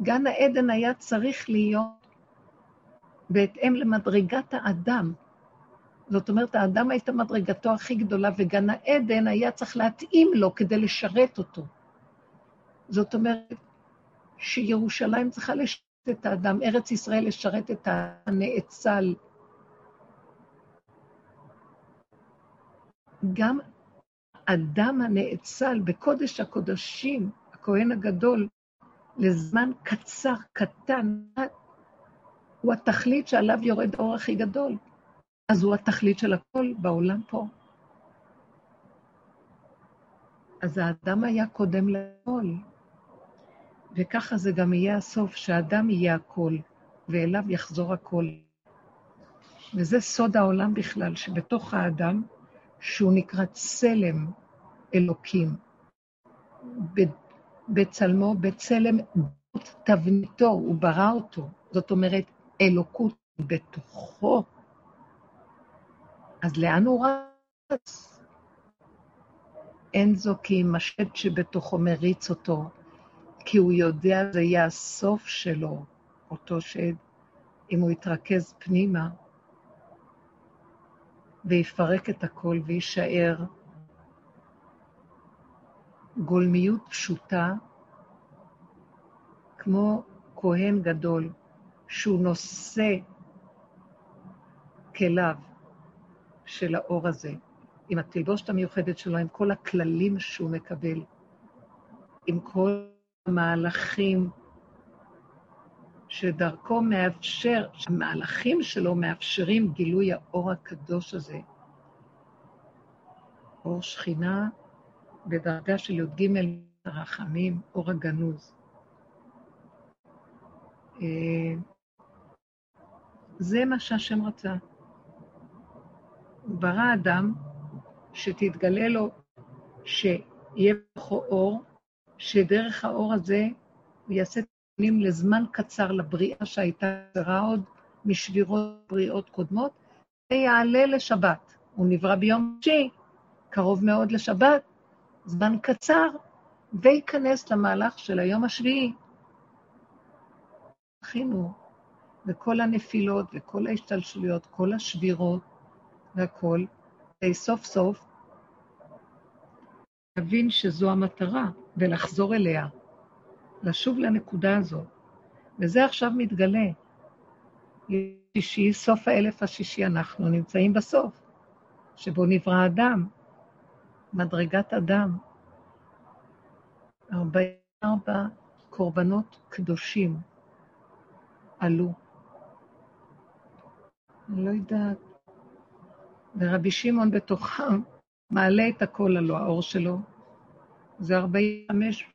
גן העדן היה צריך להיות בהתאם למדרגת האדם. זאת אומרת, האדם הייתה מדרגתו הכי גדולה, וגן העדן היה צריך להתאים לו כדי לשרת אותו. זאת אומרת, שירושלים צריכה לשרת את האדם, ארץ ישראל לשרת את הנאצל. גם אדם הנאצל בקודש הקודשים, הכהן הגדול, לזמן קצר, קטן, הוא התכלית שעליו יורד האור הכי גדול. אז הוא התכלית של הכל בעולם פה. אז האדם היה קודם לכל. וככה זה גם יהיה הסוף, שהאדם יהיה הכל, ואליו יחזור הכל. וזה סוד העולם בכלל, שבתוך האדם, שהוא נקרא צלם אלוקים, בצלמו, בצלם תבניתו, הוא ברא אותו. זאת אומרת, אלוקות בתוכו. אז לאן הוא רץ? אין זו כי השד שבתוכו מריץ אותו, כי הוא יודע זה יהיה הסוף שלו, אותו שד, אם הוא יתרכז פנימה ויפרק את הכל ויישאר גולמיות פשוטה, כמו כהן גדול, שהוא נושא כליו של האור הזה, עם התלבושת המיוחדת שלו, עם כל הכללים שהוא מקבל, עם כל המהלכים שדרכו מאפשר, שהמהלכים שלו מאפשרים גילוי האור הקדוש הזה. אור שכינה בדרגה של י"ג הרחמים, אור הגנוז. אה, זה מה שהשם רצה. הוא ברא אדם שתתגלה לו, שיהיה בכו אור, שדרך האור הזה הוא יעשה תקנים לזמן קצר לבריאה שהייתה קצרה עוד משבירות בריאות קודמות, ויעלה לשבת. הוא נברא ביום שישי, קרוב מאוד לשבת, זמן קצר, וייכנס למהלך של היום השביעי. זכינו, וכל הנפילות וכל ההשתלשלויות, כל השבירות והכול, סוף סוף להבין שזו המטרה ולחזור אליה, לשוב לנקודה הזאת. וזה עכשיו מתגלה. שישי, סוף האלף השישי, אנחנו נמצאים בסוף, שבו נברא אדם, מדרגת אדם. 44 קורבנות קדושים עלו. אני לא יודעת. ורבי שמעון בתוכם מעלה את הכל עלו, האור שלו. זה 45,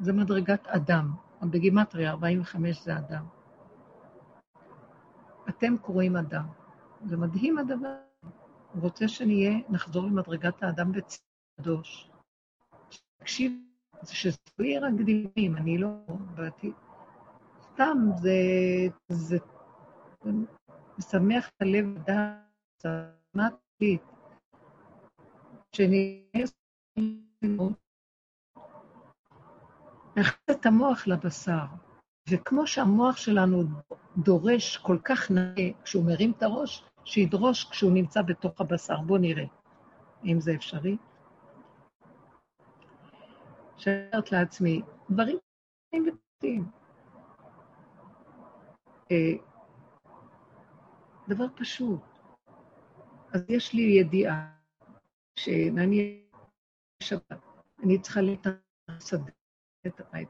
זה מדרגת אדם. בגימטריה 45 זה אדם. אתם קוראים אדם. זה מדהים הדבר. הוא רוצה שנהיה, נחזור למדרגת האדם בצדוש. תקשיב, שזה יהיה רק דימים, אני לא באתי. סתם, זה, זה, משמח את הלב לדעת, שמעתי, שנהיה נכנס את המוח לבשר, וכמו שהמוח שלנו דורש כל כך נאה כשהוא מרים את הראש, שידרוש כשהוא נמצא בתוך הבשר. בואו נראה אם זה אפשרי. שואלת לעצמי, דברים קטנים ופשוטים. אה, דבר פשוט. אז יש לי ידיעה שנניח שבת, אני צריכה לסדר את הבית,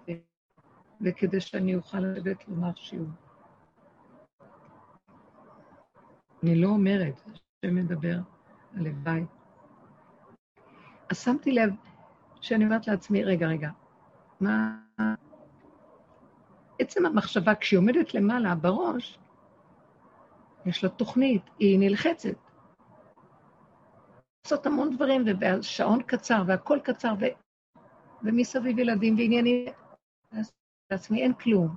וכדי שאני אוכל לשבת לומר שיעור. אני לא אומרת, השם מדבר, הלוואי. אז שמתי לב שאני אומרת לעצמי, רגע, רגע, מה... עצם המחשבה, כשהיא עומדת למעלה בראש, יש לה תוכנית, היא נלחצת. לעשות המון דברים, והשעון קצר, והכל קצר, ו... ומסביב ילדים ועניינים. אז לעצמי אין כלום.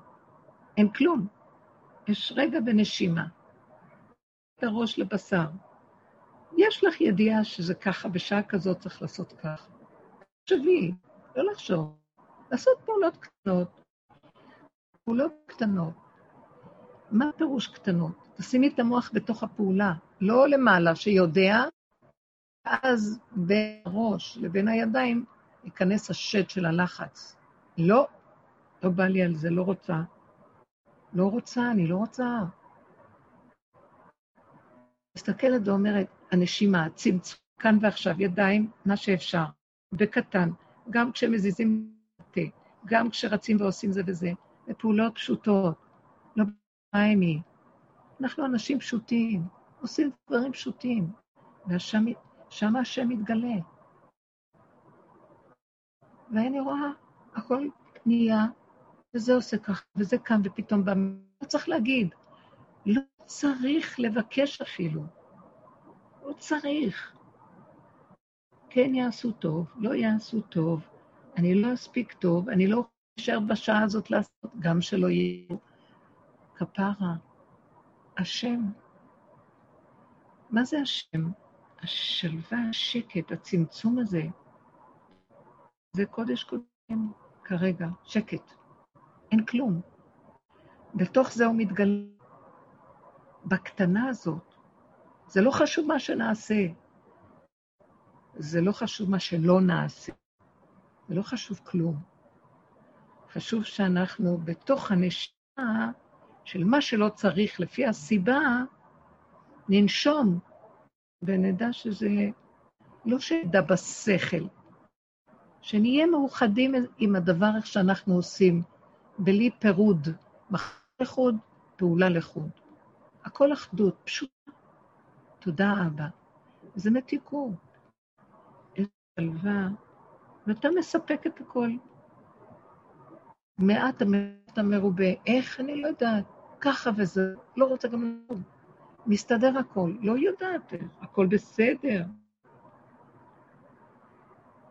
אין כלום. יש רגע ונשימה. את הראש לבשר. יש לך ידיעה שזה ככה, בשעה כזאת צריך לעשות ככה. תחשבי, לא לחשוב. לעשות פעולות קטנות. פעולות קטנות. מה פירוש קטנות? תשימי את המוח בתוך הפעולה, לא למעלה, שיודע, ואז בין הראש לבין הידיים ייכנס השד של הלחץ. לא, לא בא לי על זה, לא רוצה. לא רוצה, אני לא רוצה. מסתכלת ואומרת, הנשימה, צמצום, כאן ועכשיו, ידיים, מה שאפשר, בקטן, גם כשמזיזים את גם כשרצים ועושים זה וזה, בפעולות פשוטות, לא פריימי. אנחנו אנשים פשוטים, עושים דברים פשוטים, ושם השם מתגלה. ואני רואה, הכל נהיה, וזה עושה ככה, וזה קם, ופתאום בא... לא צריך להגיד, לא צריך לבקש אפילו. לא צריך. כן יעשו טוב, לא יעשו טוב, אני לא אספיק טוב, אני לא אשאר בשעה הזאת לעשות, גם שלא יהיו. כפרה, השם. מה זה השם? השלווה, השקט, הצמצום הזה, זה קודש קודשים כרגע, שקט. אין כלום. בתוך זה הוא מתגלה. בקטנה הזאת, זה לא חשוב מה שנעשה, זה לא חשוב מה שלא נעשה, זה לא חשוב כלום. חשוב שאנחנו בתוך הנשימה של מה שלא צריך לפי הסיבה, ננשום ונדע שזה לא שידע בשכל, שנהיה מאוחדים עם הדבר איך שאנחנו עושים, בלי פירוד, מחר לחוד, פעולה לחוד. הכל אחדות, פשוט. תודה, אבא. זה מתיקות. יש שלווה, ואתה מספק את הכל. מעט המעט המרובה, איך? אני לא יודעת. ככה וזה, לא רוצה גם ללמוד. מסתדר הכל, לא יודעת, הכל בסדר.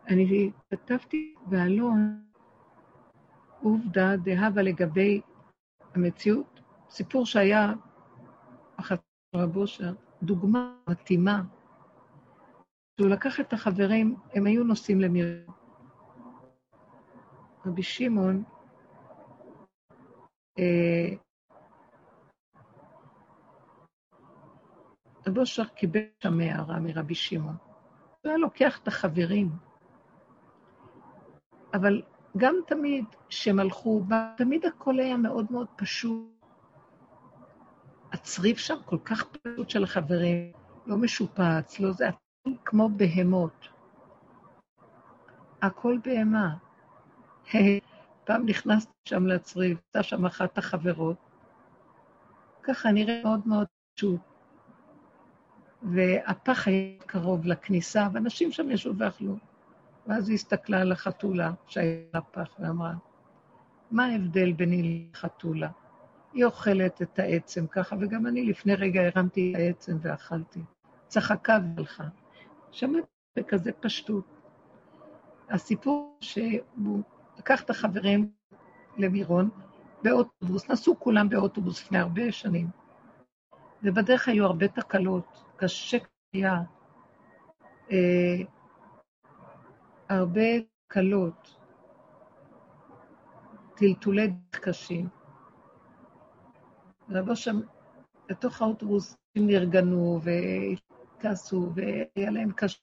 אני כתבתי באלון עובדה דהבה לגבי המציאות, סיפור שהיה אחת רב אושר, דוגמה מתאימה, שהוא לקח את החברים, הם היו נוסעים למיר. רבי שמעון, אה, רב אושר קיבל שם הערה מרבי שמעון. הוא היה לוקח את החברים, אבל גם תמיד כשהם הלכו, תמיד הכל היה מאוד מאוד פשוט. הצריף שם כל כך פשוט של החברים, לא משופץ, לא זה, הכל כמו בהמות. הכל בהמה. [LAUGHS] פעם נכנסתי שם לצריף, הייתה שם אחת החברות, ככה נראה מאוד מאוד פשוט. והפח היה קרוב לכניסה, ואנשים שם ישבו ואכלו. ואז היא הסתכלה על החתולה שהיה פח ואמרה, מה ההבדל ביני לחתולה? היא אוכלת את העצם ככה, וגם אני לפני רגע הרמתי את העצם ואכלתי. צחקה והלכה. שמעתי בכזה פשטות. הסיפור שהוא לקח את החברים למירון באוטובוס, נסעו כולם באוטובוס לפני הרבה שנים, ובדרך היו הרבה תקלות, קשה היה. הרבה קלות, טלטולי קשים. רבו שם, בתוך האוטובוס נרגנו וכעסו, והיה להם קשה.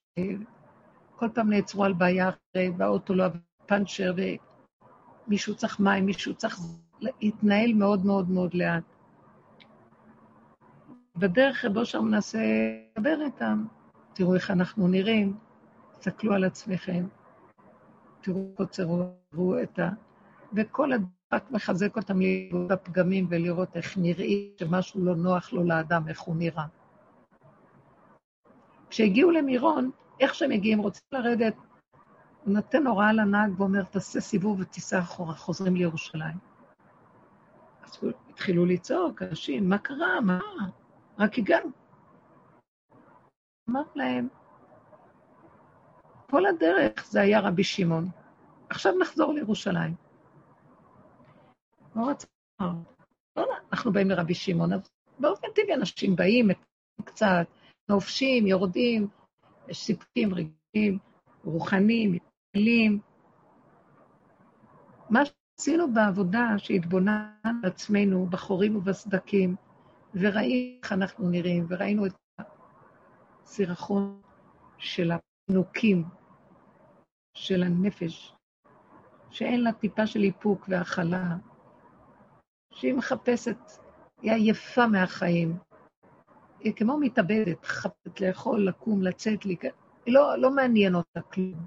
כל פעם נעצרו על בעיה אחרת, והאוטו לא עבר פאנצ'ר, ומישהו צריך מים, מישהו צריך להתנהל מאוד מאוד מאוד לאט. בדרך רבו שם מנסה לדבר איתם, תראו איך אנחנו נראים, תסתכלו על עצמכם, תראו קוצרו את ה... וכל הדק מחזק אותם לראות הפגמים ולראות איך נראים, שמשהו לא נוח לו לאדם, איך הוא נראה. כשהגיעו למירון, איך שהם מגיעים, רוצים לרדת, הוא נותן הוראה לנהג ואומר, תעשה סיבוב ותיסע אחורה, חוזרים לירושלים. אז התחילו לצעוק, אנשים, מה קרה? מה? רק הגענו. אמר להם, כל הדרך זה היה רבי שמעון. עכשיו נחזור לירושלים. לא רצה לא, לא, אנחנו באים לרבי שמעון, אז באופן טבעי אנשים באים קצת, נופשים, יורדים, יש סיפוקים רגעים, רוחניים, מתפעלים. מה שעשינו בעבודה, שהתבוננו על עצמנו בחורים ובסדקים, וראינו איך אנחנו נראים, וראינו את הסירחון של הפנוקים של הנפש, שאין לה טיפה של איפוק והכלה, שהיא מחפשת, היא עייפה מהחיים. היא כמו מתאבדת, חפשת לאכול, לקום, לצאת, לי, לא, לא מעניין אותה כלום.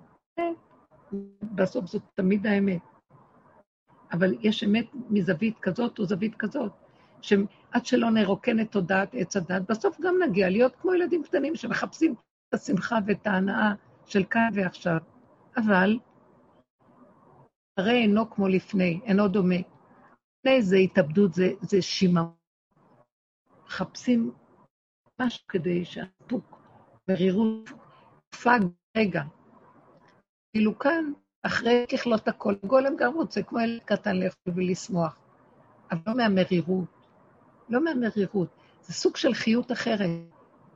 בסוף זאת תמיד האמת. אבל יש אמת מזווית כזאת או זווית כזאת, שעד שלא נרוקן את תודעת עץ הדת, בסוף גם נגיע להיות כמו ילדים קטנים שמחפשים את השמחה ואת ההנאה של כאן ועכשיו. אבל הרי אינו כמו לפני, אינו דומה. לפני זה התאבדות, זה, זה שיממון. מחפשים משהו כדי שהסיפוק, מרירות, פג רגע. כאילו כאן, אחרי ככלות הכל, גולם גם רוצה, כמו ילד קטן לאכול ולשמוח, אבל לא מהמרירות. לא מהמרירות. זה סוג של חיות אחרת,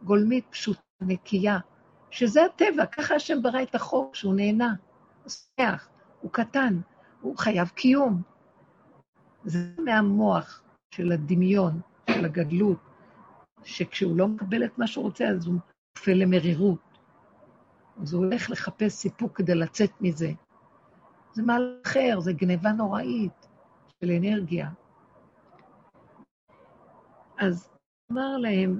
גולמית, פשוטה, נקייה, שזה הטבע, ככה השם ברא את החוק, שהוא נהנה, הוא שמח, הוא קטן, הוא חייב קיום. זה מהמוח של הדמיון, של הגדלות, שכשהוא לא מקבל את מה שהוא רוצה, אז הוא נופל למרירות. אז הוא הולך לחפש סיפוק כדי לצאת מזה. זה מעל אחר, זה גניבה נוראית של אנרגיה. אז אמר להם,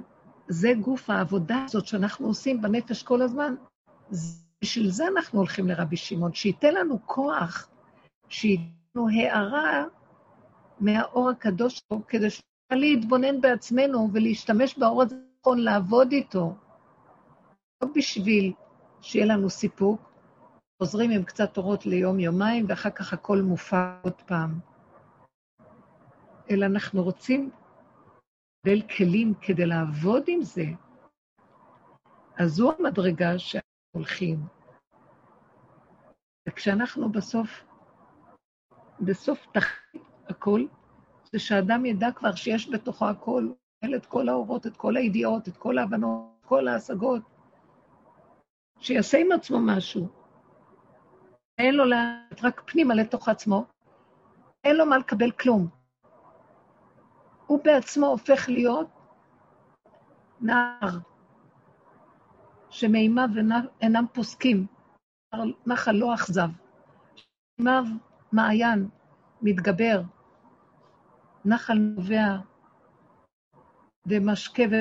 זה גוף העבודה הזאת שאנחנו עושים בנפש כל הזמן, בשביל זה אנחנו הולכים לרבי שמעון, שייתן לנו כוח, שייתן לנו הערה מהאור הקדוש שלו, כדי שנוכל להתבונן בעצמנו ולהשתמש באור הזה נכון, לעבוד איתו. לא בשביל שיהיה לנו סיפוק, חוזרים עם קצת אורות ליום-יומיים, ואחר כך הכל מופע עוד פעם. אלא אנחנו רוצים לקבל כלים כדי לעבוד עם זה. אז זו המדרגה שאנחנו הולכים. וכשאנחנו בסוף, בסוף תחתית הכל, זה שאדם ידע כבר שיש בתוכו הכל, את כל האורות, את כל הידיעות, את כל ההבנות, את כל ההשגות, שיעשה עם עצמו משהו. אין לו לאט, רק פנימה לתוך עצמו, אין לו מה לקבל כלום. הוא בעצמו הופך להיות נער, שמימיו אינם פוסקים, נחל לא אכזב. מימיו מעיין, מתגבר, נחל נובע ומשקה ו...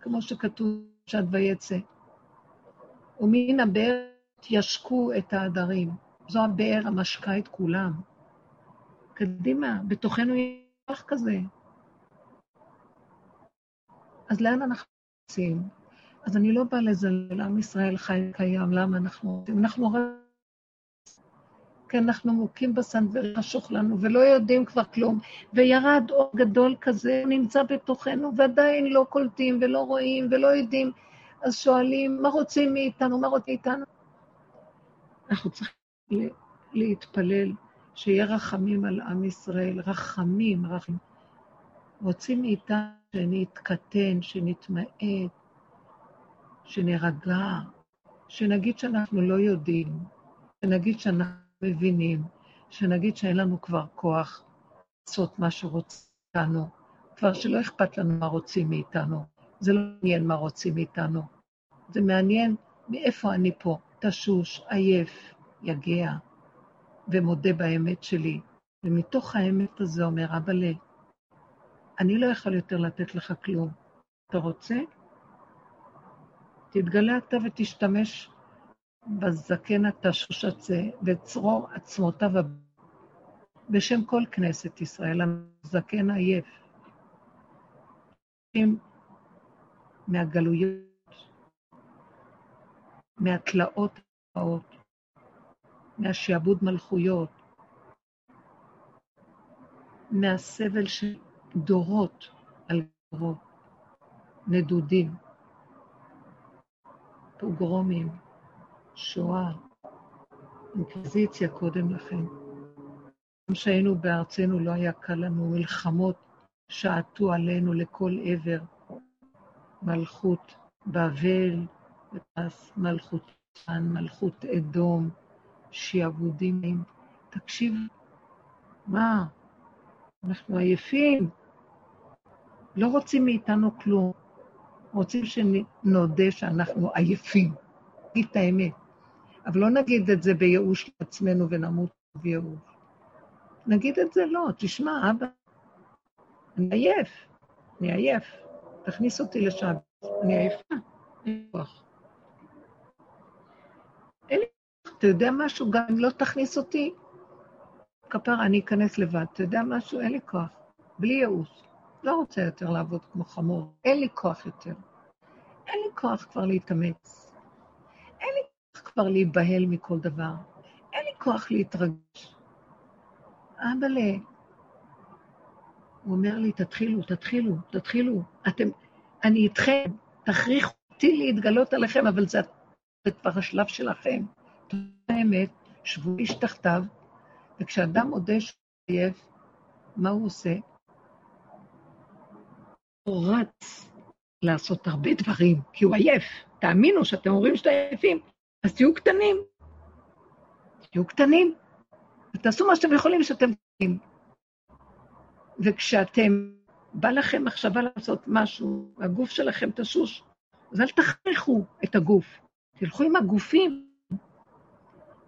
כמו שכתוב שד ויצא. ומן הבאר ישקו את העדרים. זו הבאר המשקה את כולם. קדימה, בתוכנו כוח כזה. אז לאן אנחנו רוצים? אז אני לא באה לזלזל, עם ישראל חי קיים, למה אנחנו רוצים? אנחנו. כי אנחנו מוכים בסנדבר, חשוך לנו, ולא יודעים כבר כלום, וירד אור גדול כזה, נמצא בתוכנו, ועדיין לא קולטים ולא רואים ולא יודעים. אז שואלים, מה רוצים מאיתנו? מה רוצים מאיתנו? אנחנו צריכים להתפלל שיהיה רחמים על עם ישראל, רחמים, רחמים. רוצים מאיתנו שנתקטן, שנתמעט, שנירגע, שנגיד שאנחנו לא יודעים, שנגיד שאנחנו מבינים, שנגיד שאין לנו כבר כוח לעשות מה שרוצים מאיתנו, כבר שלא אכפת לנו מה רוצים מאיתנו. זה לא מעניין מה רוצים מאיתנו. זה מעניין מאיפה אני פה, תשוש, עייף, יגע, ומודה באמת שלי. ומתוך האמת הזו אומר, אבאלה, אני לא יכול יותר לתת לך כלום. אתה רוצה? תתגלה אתה ותשתמש בזקן התשוש הזה, וצרור עצמותיו בשם כל כנסת ישראל, הזקן עייף. מהגלויות, מהתלאות הבאות, מהשעבוד מלכויות, מהסבל של דורות על דורות, נדודים, פוגרומים, שואה, אינקוויזיציה קודם לכן. גם כשהיינו בארצנו לא היה קל לנו, מלחמות שעטו עלינו לכל עבר, מלכות בבל, מלכות מלכות אדום, שיעבודים. תקשיב, מה, אנחנו עייפים, לא רוצים מאיתנו כלום, רוצים שנודה שאנחנו עייפים, נגיד את האמת. אבל לא נגיד את זה בייאוש לעצמנו ונמות בייאוש. נגיד את זה לא, תשמע, אבא, אני עייף, אני עייף. תכניס אותי לשם, אני עייפה, אין כוח. אין לי כוח, אתה יודע משהו? גם אם לא תכניס אותי, כפרה, אני אכנס לבד. אתה יודע משהו? אין לי כוח. בלי ייאוש. לא רוצה יותר לעבוד כמו חמור. אין לי כוח יותר. אין לי כוח כבר להתאמץ. אין לי כוח כבר להיבהל מכל דבר. אין לי כוח להתרגש. אבאלה, הוא אומר לי, תתחילו, תתחילו, תתחילו. אתם, אני איתכם, תכריחו אותי להתגלות עליכם, אבל זה כבר השלב שלכם. האמת, שבו איש תחתיו, וכשאדם מודה שהוא עייף, מה הוא עושה? הוא רץ לעשות הרבה דברים, כי הוא עייף. תאמינו שאתם אומרים שאתם עייפים, אז תהיו קטנים. תהיו קטנים, ותעשו מה שאתם יכולים שאתם קטנים. וכשאתם, בא לכם מחשבה לעשות משהו, הגוף שלכם תשוש, אז אל תכריחו את הגוף. תלכו עם הגופים.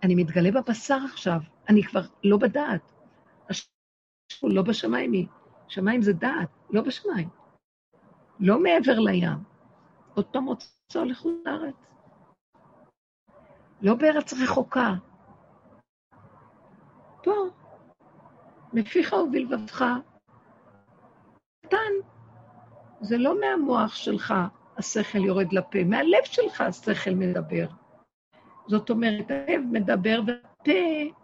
אני מתגלה בבשר עכשיו, אני כבר לא בדעת. הוא לא בשמיים היא. שמיים זה דעת, לא בשמיים. לא מעבר לים. עוד פעם רוצה לחוץ לארץ. לא בארץ רחוקה. פה, מפיך ובלבבך. קטן. זה לא מהמוח שלך השכל יורד לפה, מהלב שלך השכל מדבר. זאת אומרת, הלב מדבר והפה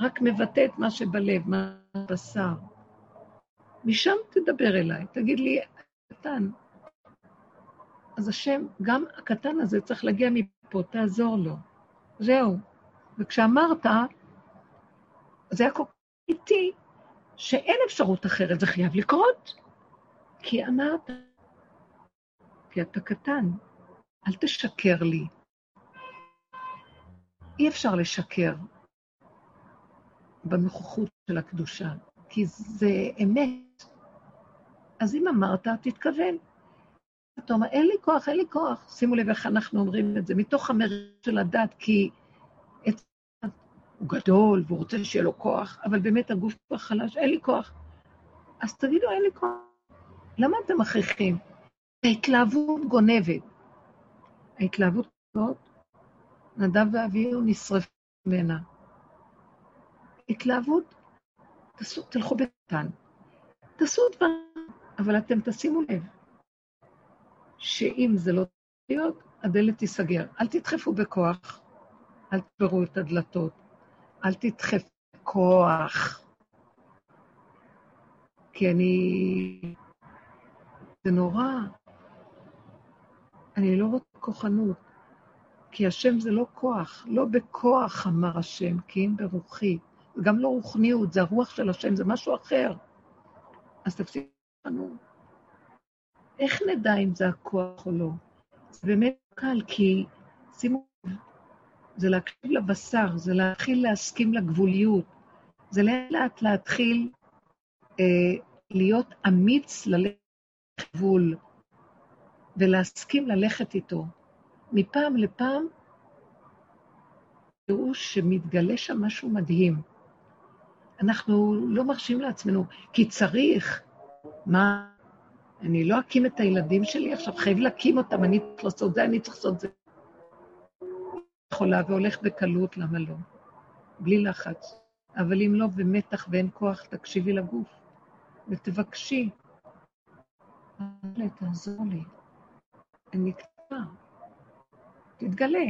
רק מבטא את מה שבלב, מה בבשר. משם תדבר אליי, תגיד לי, קטן. אז השם, גם הקטן הזה צריך להגיע מפה, תעזור לו. זהו. וכשאמרת, זה היה כל כך איטי, שאין אפשרות אחרת, זה חייב לקרות. כי אמרת, כי אתה קטן, אל תשקר לי. אי אפשר לשקר בנוכחות של הקדושה, כי זה אמת. אז אם אמרת, תתכוון. אומר, אין לי כוח, אין לי כוח. שימו לב איך אנחנו אומרים את זה, מתוך המרד של הדת, כי את... הוא גדול והוא רוצה שיהיה לו כוח, אבל באמת הגוף כבר חלש, אין לי כוח. אז תגידו, אין לי כוח. למה אתם מכריחים? ההתלהבות גונבת. ההתלהבות הזאת, נדב ואביהו נשרפו ממנה. התלהבות, תעשו, תלכו בקטן. תעשו דברים, אבל אתם תשימו לב שאם זה לא להיות, הדלת תיסגר. אל תדחפו בכוח, אל תברו את הדלתות, אל תדחפו בכוח. כי אני... זה נורא. אני לא רוצה כוחנות, כי השם זה לא כוח, לא בכוח אמר השם, כי אם ברוחי. גם לא רוחניות, זה הרוח של השם, זה משהו אחר. אז תפסיקו. איך נדע אם זה הכוח או לא? זה באמת קל, כי שימו לב, זה להקשיב לבשר, זה להתחיל להסכים לגבוליות, זה לאט להתחיל אה, להיות אמיץ ללכת גבול, ולהסכים ללכת איתו. מפעם לפעם תראו שמתגלה שם משהו מדהים. אנחנו לא מרשים לעצמנו, כי צריך, מה, אני לא אקים את הילדים שלי עכשיו, חייב להקים אותם, אני צריך לעשות זה, אני צריך לעשות זה. יכולה והולך בקלות, למה לא? בלי לחץ. אבל אם לא, במתח ואין כוח, תקשיבי לגוף ותבקשי. תעזור לי. אני קטנה. תתגלה,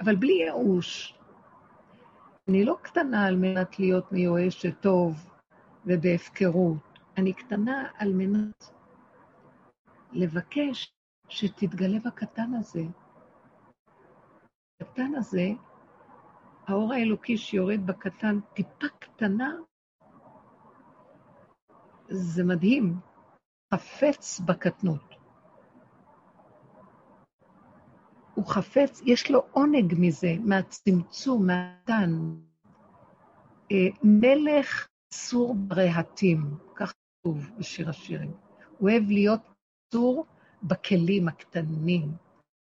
אבל בלי ייאוש. אני לא קטנה על מנת להיות מיואשת טוב ובהפקרות. אני קטנה על מנת לבקש שתתגלה בקטן הזה. בקטן הזה, האור האלוקי שיורד בקטן, טיפה קטנה, זה מדהים, חפץ בקטנות. הוא חפץ, יש לו עונג מזה, מהצמצום, מהתן. אה, מלך צור ברהטים, כך כתוב בשיר השירים. הוא אוהב להיות צור בכלים הקטנים.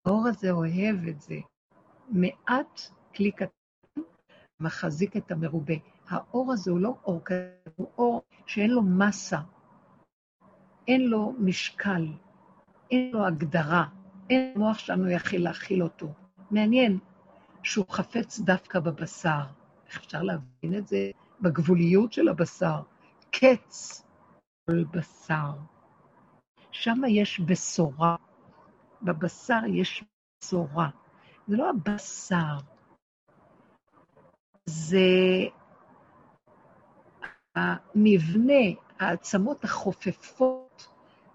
האור הזה אוהב את זה. מעט כלי קטן מחזיק את המרובה. האור הזה הוא לא אור קטן, הוא אור שאין לו מסה, אין לו משקל, אין לו הגדרה. אין מוח שלנו יכיל להכיל אותו. מעניין שהוא חפץ דווקא בבשר. איך אפשר להבין את זה? בגבוליות של הבשר. קץ כל בשר. שם יש בשורה. בבשר יש בשורה. זה לא הבשר, זה המבנה, העצמות החופפות,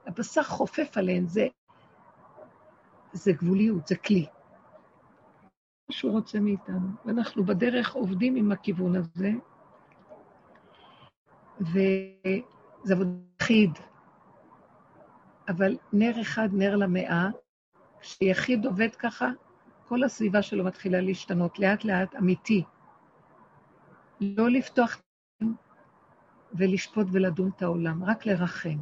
הבשר חופף עליהן, זה, זה גבוליות, זה כלי. מה שהוא רוצה מאיתנו. ואנחנו בדרך עובדים עם הכיוון הזה, וזה עבוד יחיד. אבל נר אחד, נר למאה, כשיחיד עובד ככה, כל הסביבה שלו מתחילה להשתנות, לאט-לאט, אמיתי. לא לפתוח ולשפוט ולדון את העולם, רק לרחם.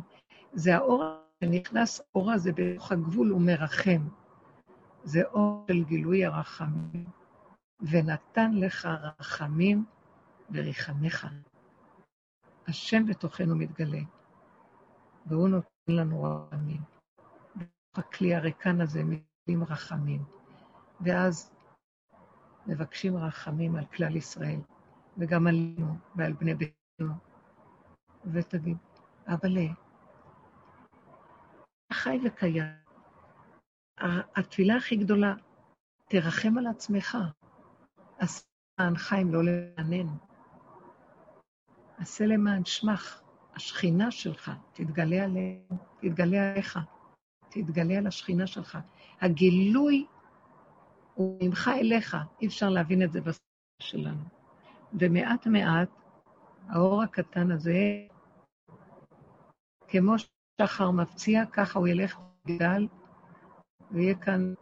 זה האור שנכנס, האור הזה בתוך הגבול, הוא מרחם. זה אור של גילוי הרחמים. ונתן לך רחמים וריחמך. השם בתוכנו מתגלה, והוא נותן לנו רחמים. הכלי הריקן הזה מתגלים רחמים. ואז מבקשים רחמים על כלל ישראל, וגם עלינו ועל בני ביתנו. ותגיד, אבל חי וקיים. התפילה הכי גדולה, תרחם על עצמך. עשה למען חיים, לא לענן. עשה למען שמך, השכינה שלך, תתגלה עליהם, תתגלה עליך, תתגלה על השכינה שלך. הגילוי הוא ממך אליך, אי אפשר להבין את זה בסדר שלנו. ומעט מעט, האור הקטן הזה, כמו שחר מפציע, ככה הוא ילך ויגדל, ויהיה כאן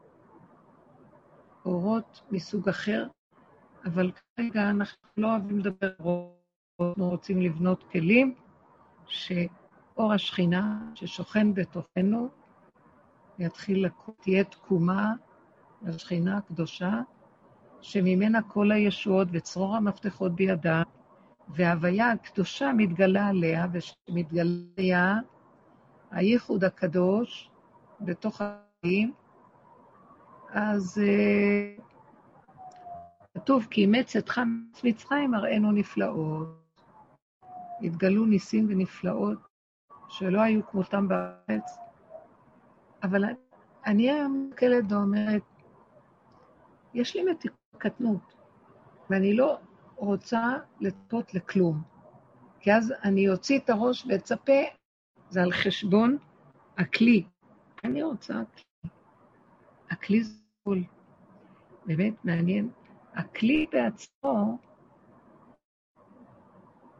אורות מסוג אחר, אבל כרגע אנחנו לא אוהבים לדבר אורות, אנחנו רוצים לבנות כלים שאור השכינה ששוכן בתוכנו יתחיל תהיה תקומה לשכינה הקדושה, שממנה כל הישועות וצרור המפתחות בידה, וההוויה הקדושה מתגלה עליה, ושמתגלה הייחוד הקדוש בתוך אז uh, כתוב, כי אימץ אתך מצרים הראינו נפלאות. התגלו ניסים ונפלאות שלא היו כמותם בארץ, אבל אני היום מסתכלת ואומרת, יש לי מתיקות קטנות, ואני לא רוצה לצפות לכלום, כי אז אני אוציא את הראש ואצפה, זה על חשבון הכלי. אני רוצה כלי. הכלי זה הכול. באמת מעניין. הכלי בעצמו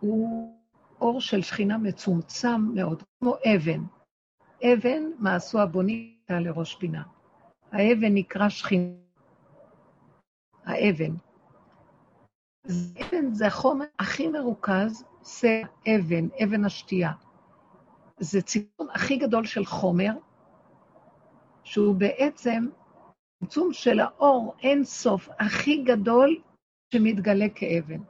הוא אור של שכינה מצומצם מאוד, כמו אבן. אבן, מה עשו הבונים לראש פינה. האבן נקרא שכינה. האבן. אבן זה החומר הכי מרוכז, שא אבן, אבן השתייה. זה צמצום הכי גדול של חומר, שהוא בעצם צמצום של האור אין סוף הכי גדול שמתגלה כאבן.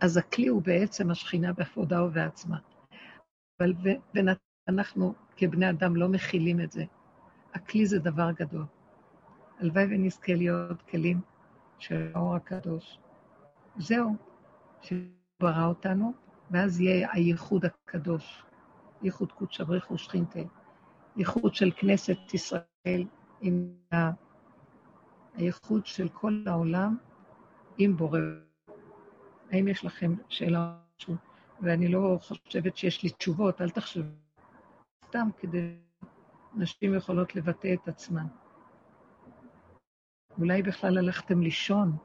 אז הכלי הוא בעצם השכינה בכבודה ובעצמה. אבל אנחנו כבני אדם לא מכילים את זה. הכלי זה דבר גדול. הלוואי ונזכה להיות כלים של האור הקדוש. זהו, שברא אותנו, ואז יהיה הייחוד הקדוש, ייחוד קודשא בריך ושכינתה, ייחוד של כנסת ישראל עם הייחוד של כל העולם עם בורא. האם יש לכם שאלה משהו? ואני לא חושבת שיש לי תשובות, אל תחשבו. סתם כדי נשים יכולות לבטא את עצמן. אולי בכלל הלכתם לישון.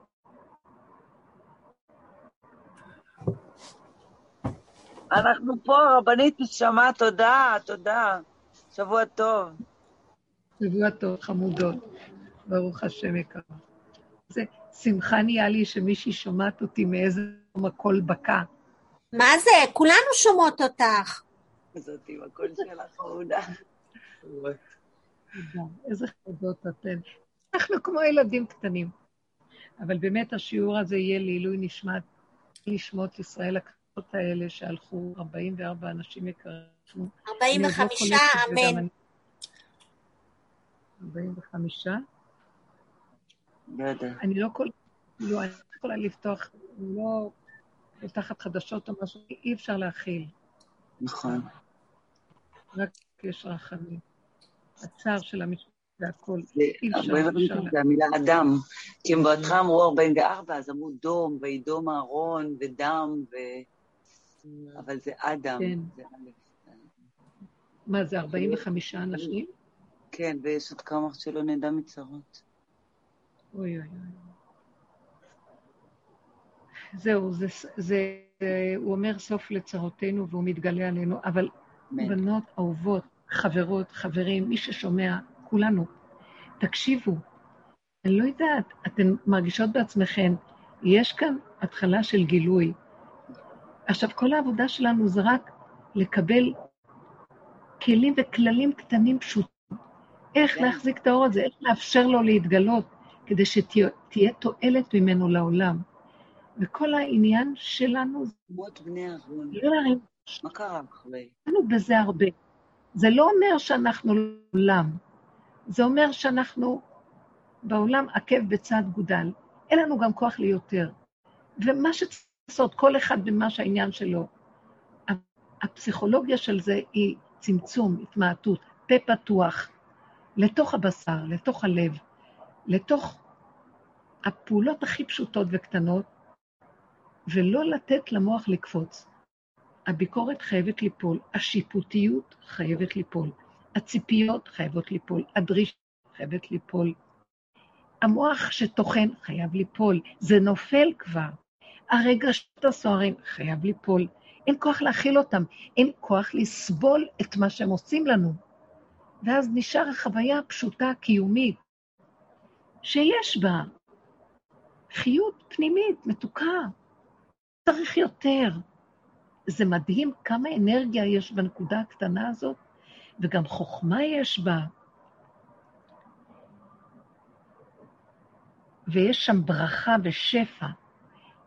אנחנו פה, רבנית נשמה, תודה, תודה. שבוע טוב. טוב, חמודות. ברוך השם יקר. זה שמחה נהיה לי שמישהי שומעת אותי מאיזה מקום הקול בקע. מה זה? כולנו שומעות אותך. זאת עם הקול שלך, חמודה. איזה חמודות אתן. אנחנו כמו ילדים קטנים. אבל באמת השיעור הזה יהיה לעילוי נשמת, נשמות ישראל הקטנות האלה שהלכו 44 אנשים יקרים. 45, אמן. 45? לא יודע. אני לא כל... לא, אני לא יכולה לפתוח, לא פותחת חדשות או משהו, אי אפשר להכיל. נכון. רק יש רחמים. הצער של המשפט והכל. אי אפשר, זה המילה אדם. כי הם בהתחלה אמרו 44, אז אמרו דום, וידום אהרון, ודם, ו... אבל זה אדם. כן. מה זה, 45 אנשים? כן, ויש עוד כמה שלא נדע מצרות. אוי אוי אוי. זהו, זה, זה, הוא אומר סוף לצרותינו והוא מתגלה עלינו, אבל אמן. בנות אהובות, חברות, חברים, מי ששומע, כולנו, תקשיבו. אני לא יודעת, אתן מרגישות בעצמכן, יש כאן התחלה של גילוי. עכשיו, כל העבודה שלנו זה רק לקבל כלים וכללים קטנים פשוטים. איך כן. להחזיק את האור הזה, איך לאפשר לו להתגלות, כדי שתהיה תהיה תועלת ממנו לעולם. וכל העניין שלנו זה שמות בני אהרון. לא מה קרה אחרי? לנו בזה הרבה. זה לא אומר שאנחנו לא עולם, זה אומר שאנחנו בעולם עקב בצד גודל. אין לנו גם כוח ליותר. ומה שצריך לעשות, כל אחד במה שהעניין שלו. הפסיכולוגיה של זה היא צמצום, התמעטות, פה פתוח, לתוך הבשר, לתוך הלב, לתוך הפעולות הכי פשוטות וקטנות, ולא לתת למוח לקפוץ. הביקורת חייבת ליפול, השיפוטיות חייבת ליפול, הציפיות חייבות ליפול, הדרישה חייבת ליפול. המוח שטוחן חייב ליפול, זה נופל כבר. הרגשות הסוערים חייב ליפול. אין כוח להכיל אותם, אין כוח לסבול את מה שהם עושים לנו. ואז נשאר החוויה הפשוטה הקיומית, שיש בה חיות פנימית, מתוקה. צריך יותר. זה מדהים כמה אנרגיה יש בנקודה הקטנה הזאת, וגם חוכמה יש בה. ויש שם ברכה ושפע,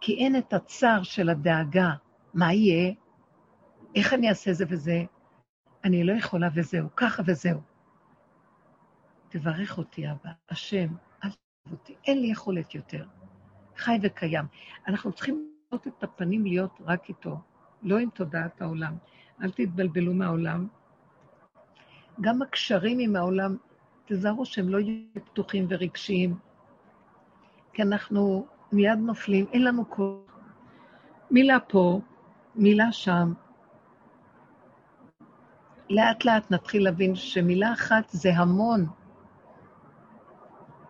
כי אין את הצער של הדאגה. מה יהיה? איך אני אעשה זה וזה? אני לא יכולה וזהו, ככה וזהו. תברך אותי, אבא, השם, אל תברך אותי, אין לי יכולת יותר. חי וקיים. אנחנו צריכים לראות את הפנים להיות רק איתו, לא עם תודעת העולם. אל תתבלבלו מהעולם. גם הקשרים עם העולם, תזהרו שהם לא יהיו פתוחים ורגשיים, כי אנחנו מיד נופלים, אין לנו כוח. מילה פה, מילה שם. לאט לאט נתחיל להבין שמילה אחת זה המון.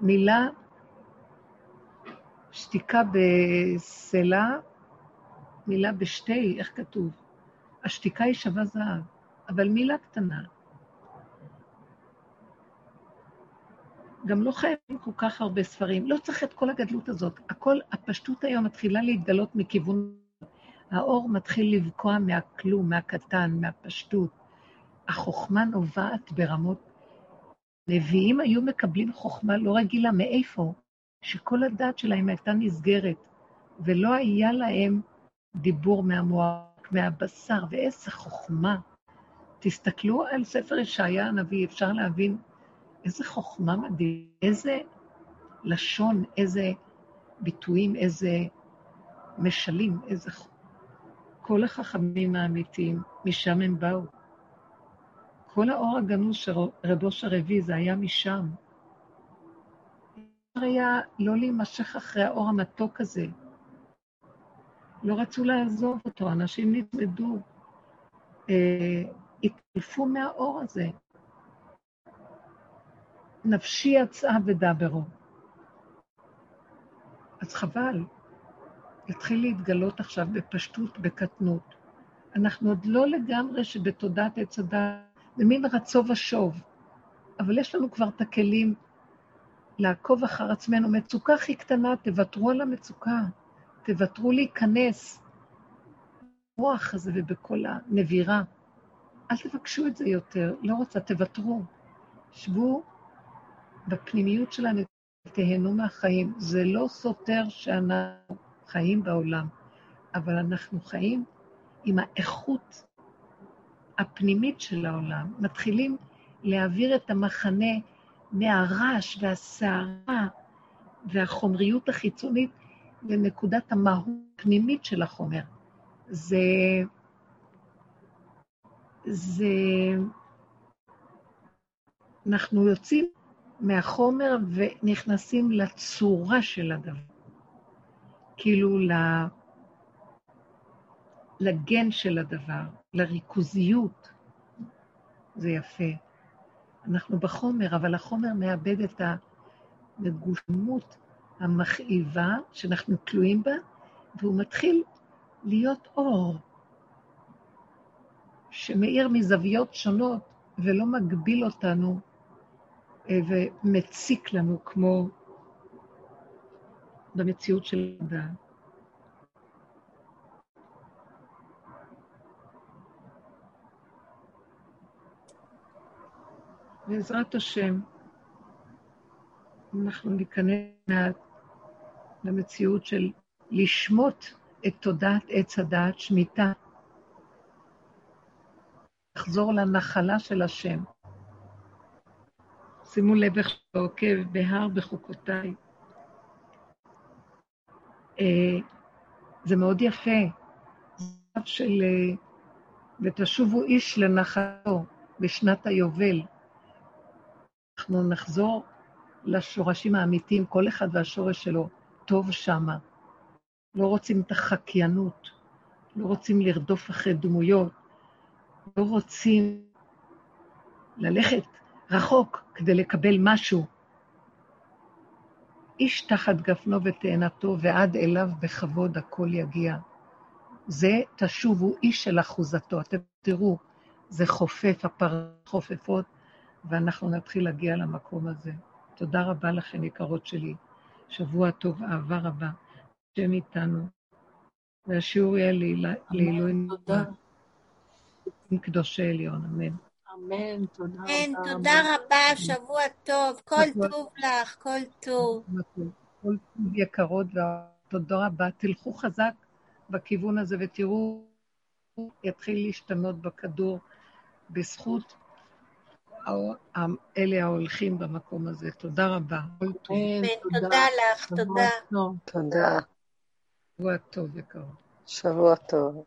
מילה, שתיקה בסלע, מילה בשתי, איך כתוב? השתיקה היא שווה זהב, אבל מילה קטנה. גם לא חייבים כל כך הרבה ספרים, לא צריך את כל הגדלות הזאת. הכל, הפשטות היום מתחילה להתגלות מכיוון... האור מתחיל לבקוע מהכלום, מהקטן, מהפשטות. החוכמה נובעת ברמות... נביאים היו מקבלים חוכמה לא רגילה, מאיפה? שכל הדת שלהם הייתה נסגרת, ולא היה להם דיבור מהמוח, מהבשר, ואיזה חוכמה. תסתכלו על ספר ישעיה הנביא, אפשר להבין איזה חוכמה מדהים, איזה לשון, איזה ביטויים, איזה משלים, איזה... כל החכמים האמיתיים, משם הם באו. כל האור הגנוז של רב אושר הביא, זה היה משם. אפשר היה לא להימשך אחרי האור המתוק הזה. לא רצו לעזוב אותו, אנשים נצמדו, אה, התעלפו מהאור הזה. נפשי יצאה ודברו. אז חבל, התחיל להתגלות עכשיו בפשטות, בקטנות. אנחנו עוד לא לגמרי שבתודעת עץ הדת, זה מין רצו ושוב, אבל יש לנו כבר את הכלים לעקוב אחר עצמנו. מצוקה הכי קטנה, תוותרו על המצוקה, תוותרו להיכנס ברוח הזה ובכל הנבירה. אל תבקשו את זה יותר, לא רוצה, תוותרו. שבו בפנימיות שלנו, תהנו מהחיים. זה לא סותר שאנחנו חיים בעולם, אבל אנחנו חיים עם האיכות הפנימית של העולם. מתחילים להעביר את המחנה מהרעש והסערה והחומריות החיצונית לנקודת המהות הפנימית של החומר. זה... זה... אנחנו יוצאים מהחומר ונכנסים לצורה של הדבר. כאילו לגן של הדבר, לריכוזיות. זה יפה. אנחנו בחומר, אבל החומר מאבד את המגושמות המכאיבה שאנחנו תלויים בה, והוא מתחיל להיות אור, שמאיר מזוויות שונות ולא מגביל אותנו אה, ומציק לנו כמו במציאות של הדעת. בעזרת השם, אנחנו ניכנס למציאות של לשמוט את תודעת עץ הדעת, שמיטה, לחזור לנחלה של השם. שימו לב איך שעוקב בהר בחוקותיי. אה, זה מאוד יפה. של אה, ותשובו איש לנחלו בשנת היובל. אנחנו נחזור לשורשים האמיתיים, כל אחד והשורש שלו, טוב שמה. לא רוצים את החקיינות, לא רוצים לרדוף אחרי דמויות, לא רוצים ללכת רחוק כדי לקבל משהו. איש תחת גפנו ותאנתו, ועד אליו בכבוד הכל יגיע. זה תשובו איש של אחוזתו. אתם תראו, זה חופף, הפרות חופפות, ואנחנו נתחיל להגיע למקום הזה. תודה רבה לכם, יקרות שלי. שבוע טוב, אהבה רבה. השם איתנו. והשיעור יהיה לעילוי תודה. עם קדושי עליון, אמן. אמן, תודה רבה. כן, תודה רבה, שבוע טוב, כל טוב לך, כל טוב. כל טוב יקרות, ותודה רבה. תלכו חזק בכיוון הזה ותראו, יתחיל להשתנות בכדור בזכות אלה ההולכים במקום הזה. תודה רבה. כל טוב. אמן, כן, תודה לך, תודה. תודה. שבוע טוב יקרות. שבוע טוב.